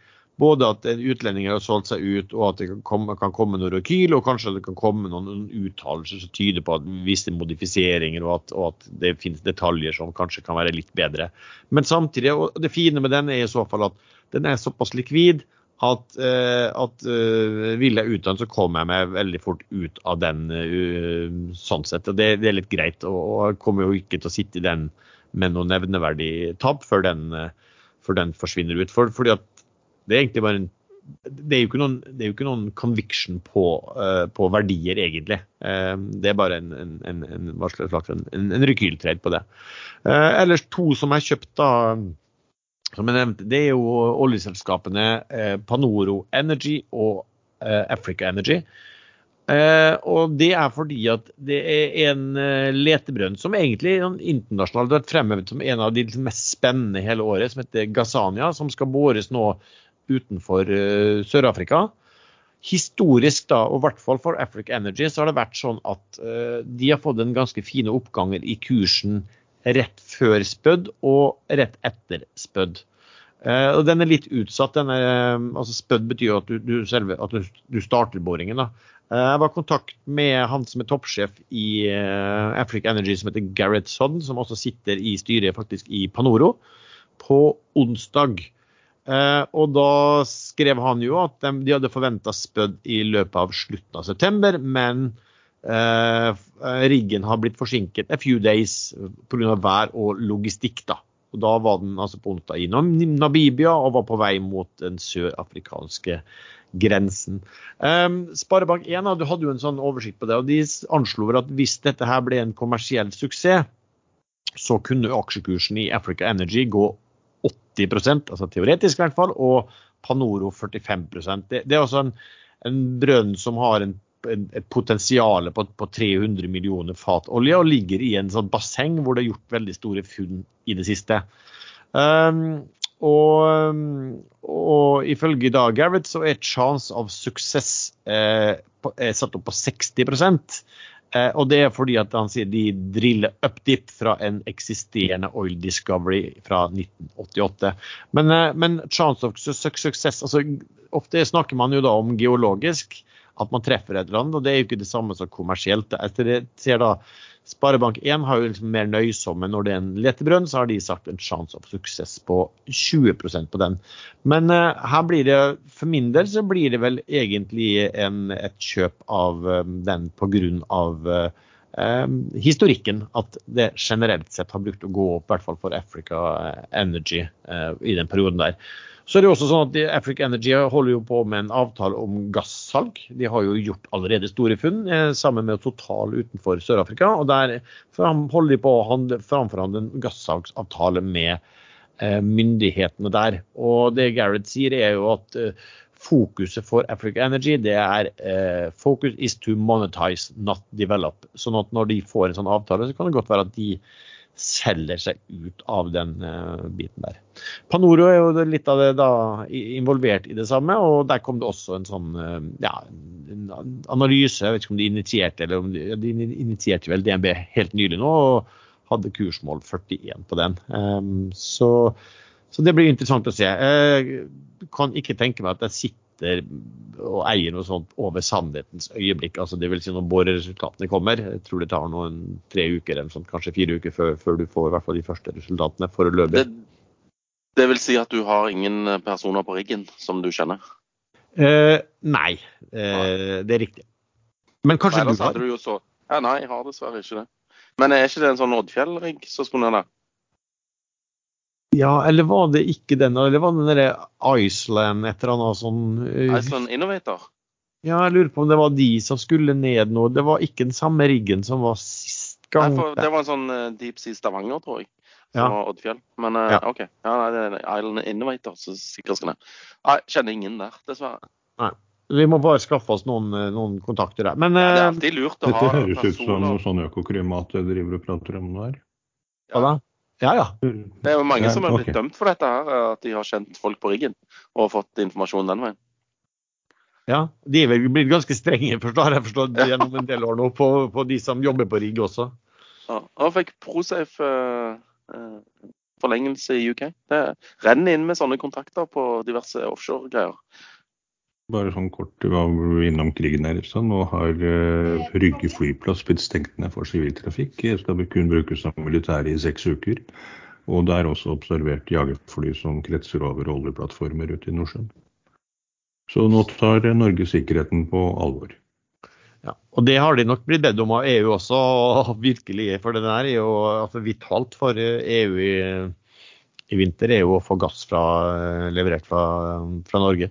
både at utlendinger har solgt seg ut, og at det kan komme, kan komme noen rekyl, og kanskje det kan komme noen uttalelser som tyder på at visse modifiseringer, og at, og at, det finnes detaljer som kanskje kan være litt bedre. Men samtidig, og det fine med den er i så fall at den er såpass likvid at, uh, at uh, vil jeg utdanne, så kommer jeg meg veldig fort ut av den uh, sånn sett. og det, det, er litt greit. Og, og jeg kommer jo ikke til å sitte i den med noe nevneverdig tap før den, før den forsvinner ut. For, fordi at det er egentlig bare en det er jo ikke noen, jo ikke noen conviction på, uh, på, verdier, egentlig. Uh, det er bare en, en, en, en, en, en rekyltrade på det. Uh, ellers to som er kjøpt, da, som jeg nevnte, det er jo oljeselskapene Panoro Energy og Africa Energy. Og det er fordi at det er en letebrønn som egentlig internasjonalt har vært fremhevet som en av de mest spennende hele året, som heter Gazania, som skal bores nå utenfor uh, Sør-Afrika. Historisk, da, og i hvert fall for Africa Energy, så har det vært sånn at uh, de har fått en ganske fine oppganger i kursen rett før spødd og rett etter spødd. Uh, og den er litt utsatt. Er, altså Spødd betyr at, du, du, selve, at du, du, starter boringen. da. Jeg var i kontakt med han som er toppsjef i Africa Energy, som heter Gareth Sodden, som også sitter i styret faktisk i Panoro, på onsdag. Eh, og da skrev han jo at de, de hadde forventa spødd i løpet av slutten av september, men eh, riggen har blitt forsinket a few days pga. vær og logistikk. da. Og Da var den altså på onsdag i Namibia og var på vei mot den sørafrikanske grensen. Um, Sparebank1 du hadde jo en sånn oversikt på det, og de anslo at hvis dette her ble en kommersiell suksess, så kunne aksjekursen i Africa Energy gå 80% altså teoretisk i hvert fall, og Panoro 45 Det, det er altså en, en brønn som har en, en, et potensial på, på, 300 millioner fat olje, og ligger i en sånn basseng hvor det er gjort veldig store funn i det siste. Um, og, og, ifølge da Gareth så er chance of success eh, satt opp på 60 Eh, og det er fordi at han sier de driller up dip fra en eksisterende oil discovery fra 1988. Men, eh, men chance of success altså Ofte snakker man jo da om geologisk, at man treffer et eller annet. og det er jo ikke det samme som kommersielt. Etter det ser da Sparebank1 har jo liksom mer nøysomme når det er en letebrønn, så har de sagt en sjanse of suksess på 20% på den. Men uh, her blir det, for min del så blir det vel egentlig en, et kjøp av um, den pga. Uh, um, historikken. At det generelt sett har brukt å gå opp, i hvert fall for Africa Energy uh, i den perioden der. Så er det også sånn at Afric Energy holder jo på med en avtale om gassalg. De har jo gjort allerede store funn eh, sammen med Total utenfor Sør-Afrika. og Der holder de på å framforhandle en gassalgsavtale med eh, myndighetene der. Og Det Gareth sier er jo at eh, fokuset for Africa Energy det er eh, focus is to monetize, not develop. Sånn at når de får en sånn avtale, så kan det godt være at de selger seg ut av den uh, biten der. Panoro er jo litt av det da involvert i det samme, og der kom det også en sånn uh, ja, en analyse. Jeg vet ikke om de initierte eller om de, de initierte vel DNB helt nylig nå og hadde kursmål 41 på den. Um, så, så, det blir interessant å se. Jeg kan ikke tenke meg at jeg sitter sitter og eier noe sånt over sannhetens øyeblikk. altså det vil si Når boreresultatene kommer, jeg tror det tar noen tre uker eller sånt, kanskje fire uker før, før, du får i hvert fall de første resultatene foreløpig. Det, det vil si at du har ingen personer på riggen som du kjenner? Eh, nei, eh, det er riktig. Men kanskje Nei, du har? Du ja, nei, jeg har dessverre ikke det. Men er ikke det en sånn Oddfjell-rigg som skulle ned der? Ja, eller var det ikke den? Eller var det den derre Iceland et eller annet sånn uh, Iceland Innovator? Ja, jeg lurer på om det var de som skulle ned nå. Det var ikke den samme riggen som var sist Nei, gang. for det var en sånn uh, Deep Sea Stavanger, tror jeg. Som Ja. var Oddfjell. Men uh, Ja. OK. Ja, nei, det er Island Innovator som sikkert skal ned. Nei, kjenner ingen der, dessverre. Nei. Vi må bare skaffe oss noen, noen kontakter der. Men Det er alltid lurt å ha Dette høres høres ut som personer noe sånn økokrimat jeg driver og prater om nå her. hva da? Ja ja. Det er jo mange som er blitt okay. dømt for dette her, eh, at de har kjent folk på riggen og fått informasjon den veien. ja. De er vel blitt ganske strenge, forstår jeg, forstått, gjennom en del år nå, på, på de som jobber på rigg også. Ja, og fikk Prosafe uh, forlengelse i UK. Det renner inn med sånne kontrakter på diverse offshore-greier. Bare sånn kort du var innom krigen her. Så nå har uh, Rygge flyplass blitt stengt ned for siviltrafikk. Det skal kun brukes som militære i seks uker. Og det er også observert jagerfly som kretser over oljeplattformer ute i Nordsjøen. Så nå tar eh, Norge sikkerheten på alvor. Ja, og det har de nok blitt bedt om av EU også, og virkelig, for det er jo altså, vitalt for EU i, i vinter er jo å få gass fra, leverert fra, fra Norge.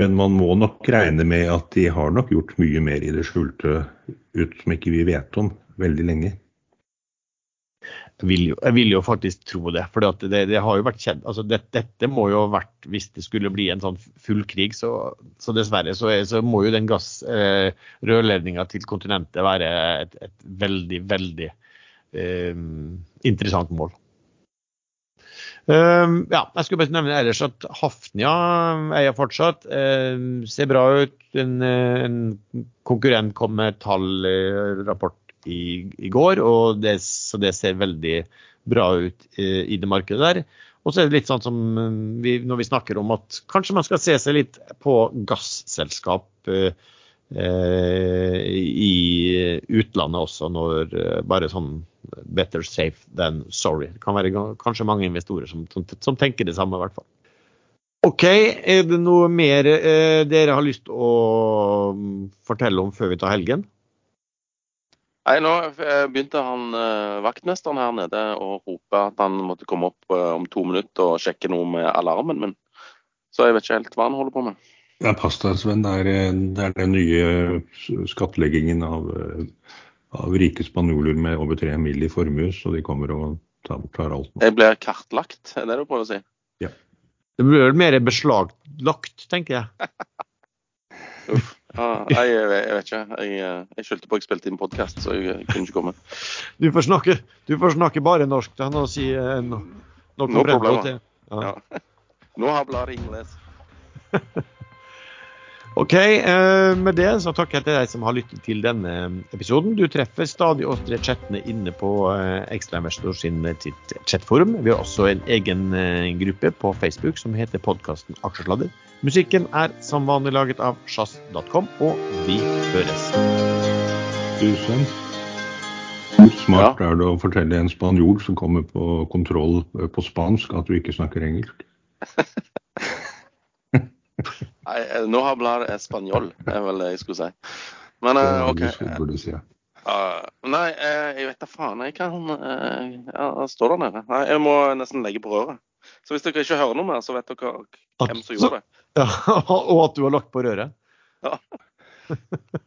Men man må nok regne med at de har nok gjort mye mer i det skjulte ut som ikke vi vet om, veldig lenge. Jeg vil jo, jeg vil jo faktisk tro det. For det, det har jo vært kjent altså det, Dette må jo ha vært Hvis det skulle bli en sånn full krig, så, så dessverre så, er, så må jo den gassrørledninga til kontinentet være et, et veldig, veldig eh, interessant mål. Um, ja, jeg skulle bare nevne ellers at Hafnia eier fortsatt. Uh, ser bra ut. En, en konkurrent kom med tallrapport i, i går, og det, så det ser veldig bra ut i, i det markedet der. Og så er det litt sånn som vi, når vi snakker om at kanskje man skal se seg litt på gasselskap eh, i utlandet også, når eh, bare sånn better safe than sorry. Det kan være kanskje mange investorer som, som, som tenker det samme, i hvert fall. OK, er det noe mer eh, dere har lyst å mm, fortelle om før vi tar helgen? Nei, nå eh, begynte han eh, vaktmesteren her nede å rope at han måtte komme opp eh, om to minutter og sjekke noe med alarmen min. Så jeg vet ikke helt hva han holder på med. Ja, pass deg, Sven. Det er, det er den nye skattleggingen av, av rike spanjoler med over tre mil i formue, så de kommer og tar, tar alt. nå. Det blir kartlagt, er det du prøver å si? Ja. Det blir vel mer beslaglagt, tenker jeg. [LAUGHS] Ja, jeg, jeg vet ikke. Jeg, eh, jeg skyldte på at jeg spilte inn podkast, så jeg kunne ikke komme. Du får snakke, du får snakke bare norsk til han og si eh, no, no No comprendo til. Ja. Ja. Nå har bladet ingles. [LAUGHS] OK, eh, med det så takker jeg til deg som har lyttet til denne episoden. Du treffer stadig oftere chattene inne på eh, Ekstrainvestor sin eh, chatforum. Vi har også en egen gruppe på Facebook som heter podkasten Aksjesladder. Musikken er som vanlig laget av sjazz.com, og vi høres. Tusen. Hvor smart er det å fortelle en spanjol som kommer på kontroll på spansk, at du ikke snakker engelsk? [LAUGHS] Eh, nå har bladet espanjol, er vel det jeg skulle si. Men eh, OK. Uh, nei, eh, jeg vet da faen. Jeg kan uh, står der nede. Nei, jeg må nesten legge på røret. Så hvis dere ikke hører noe mer, så vet dere hvem som gjorde det. Ja, [LAUGHS] og at du har lagt på røret. Ja. [LAUGHS]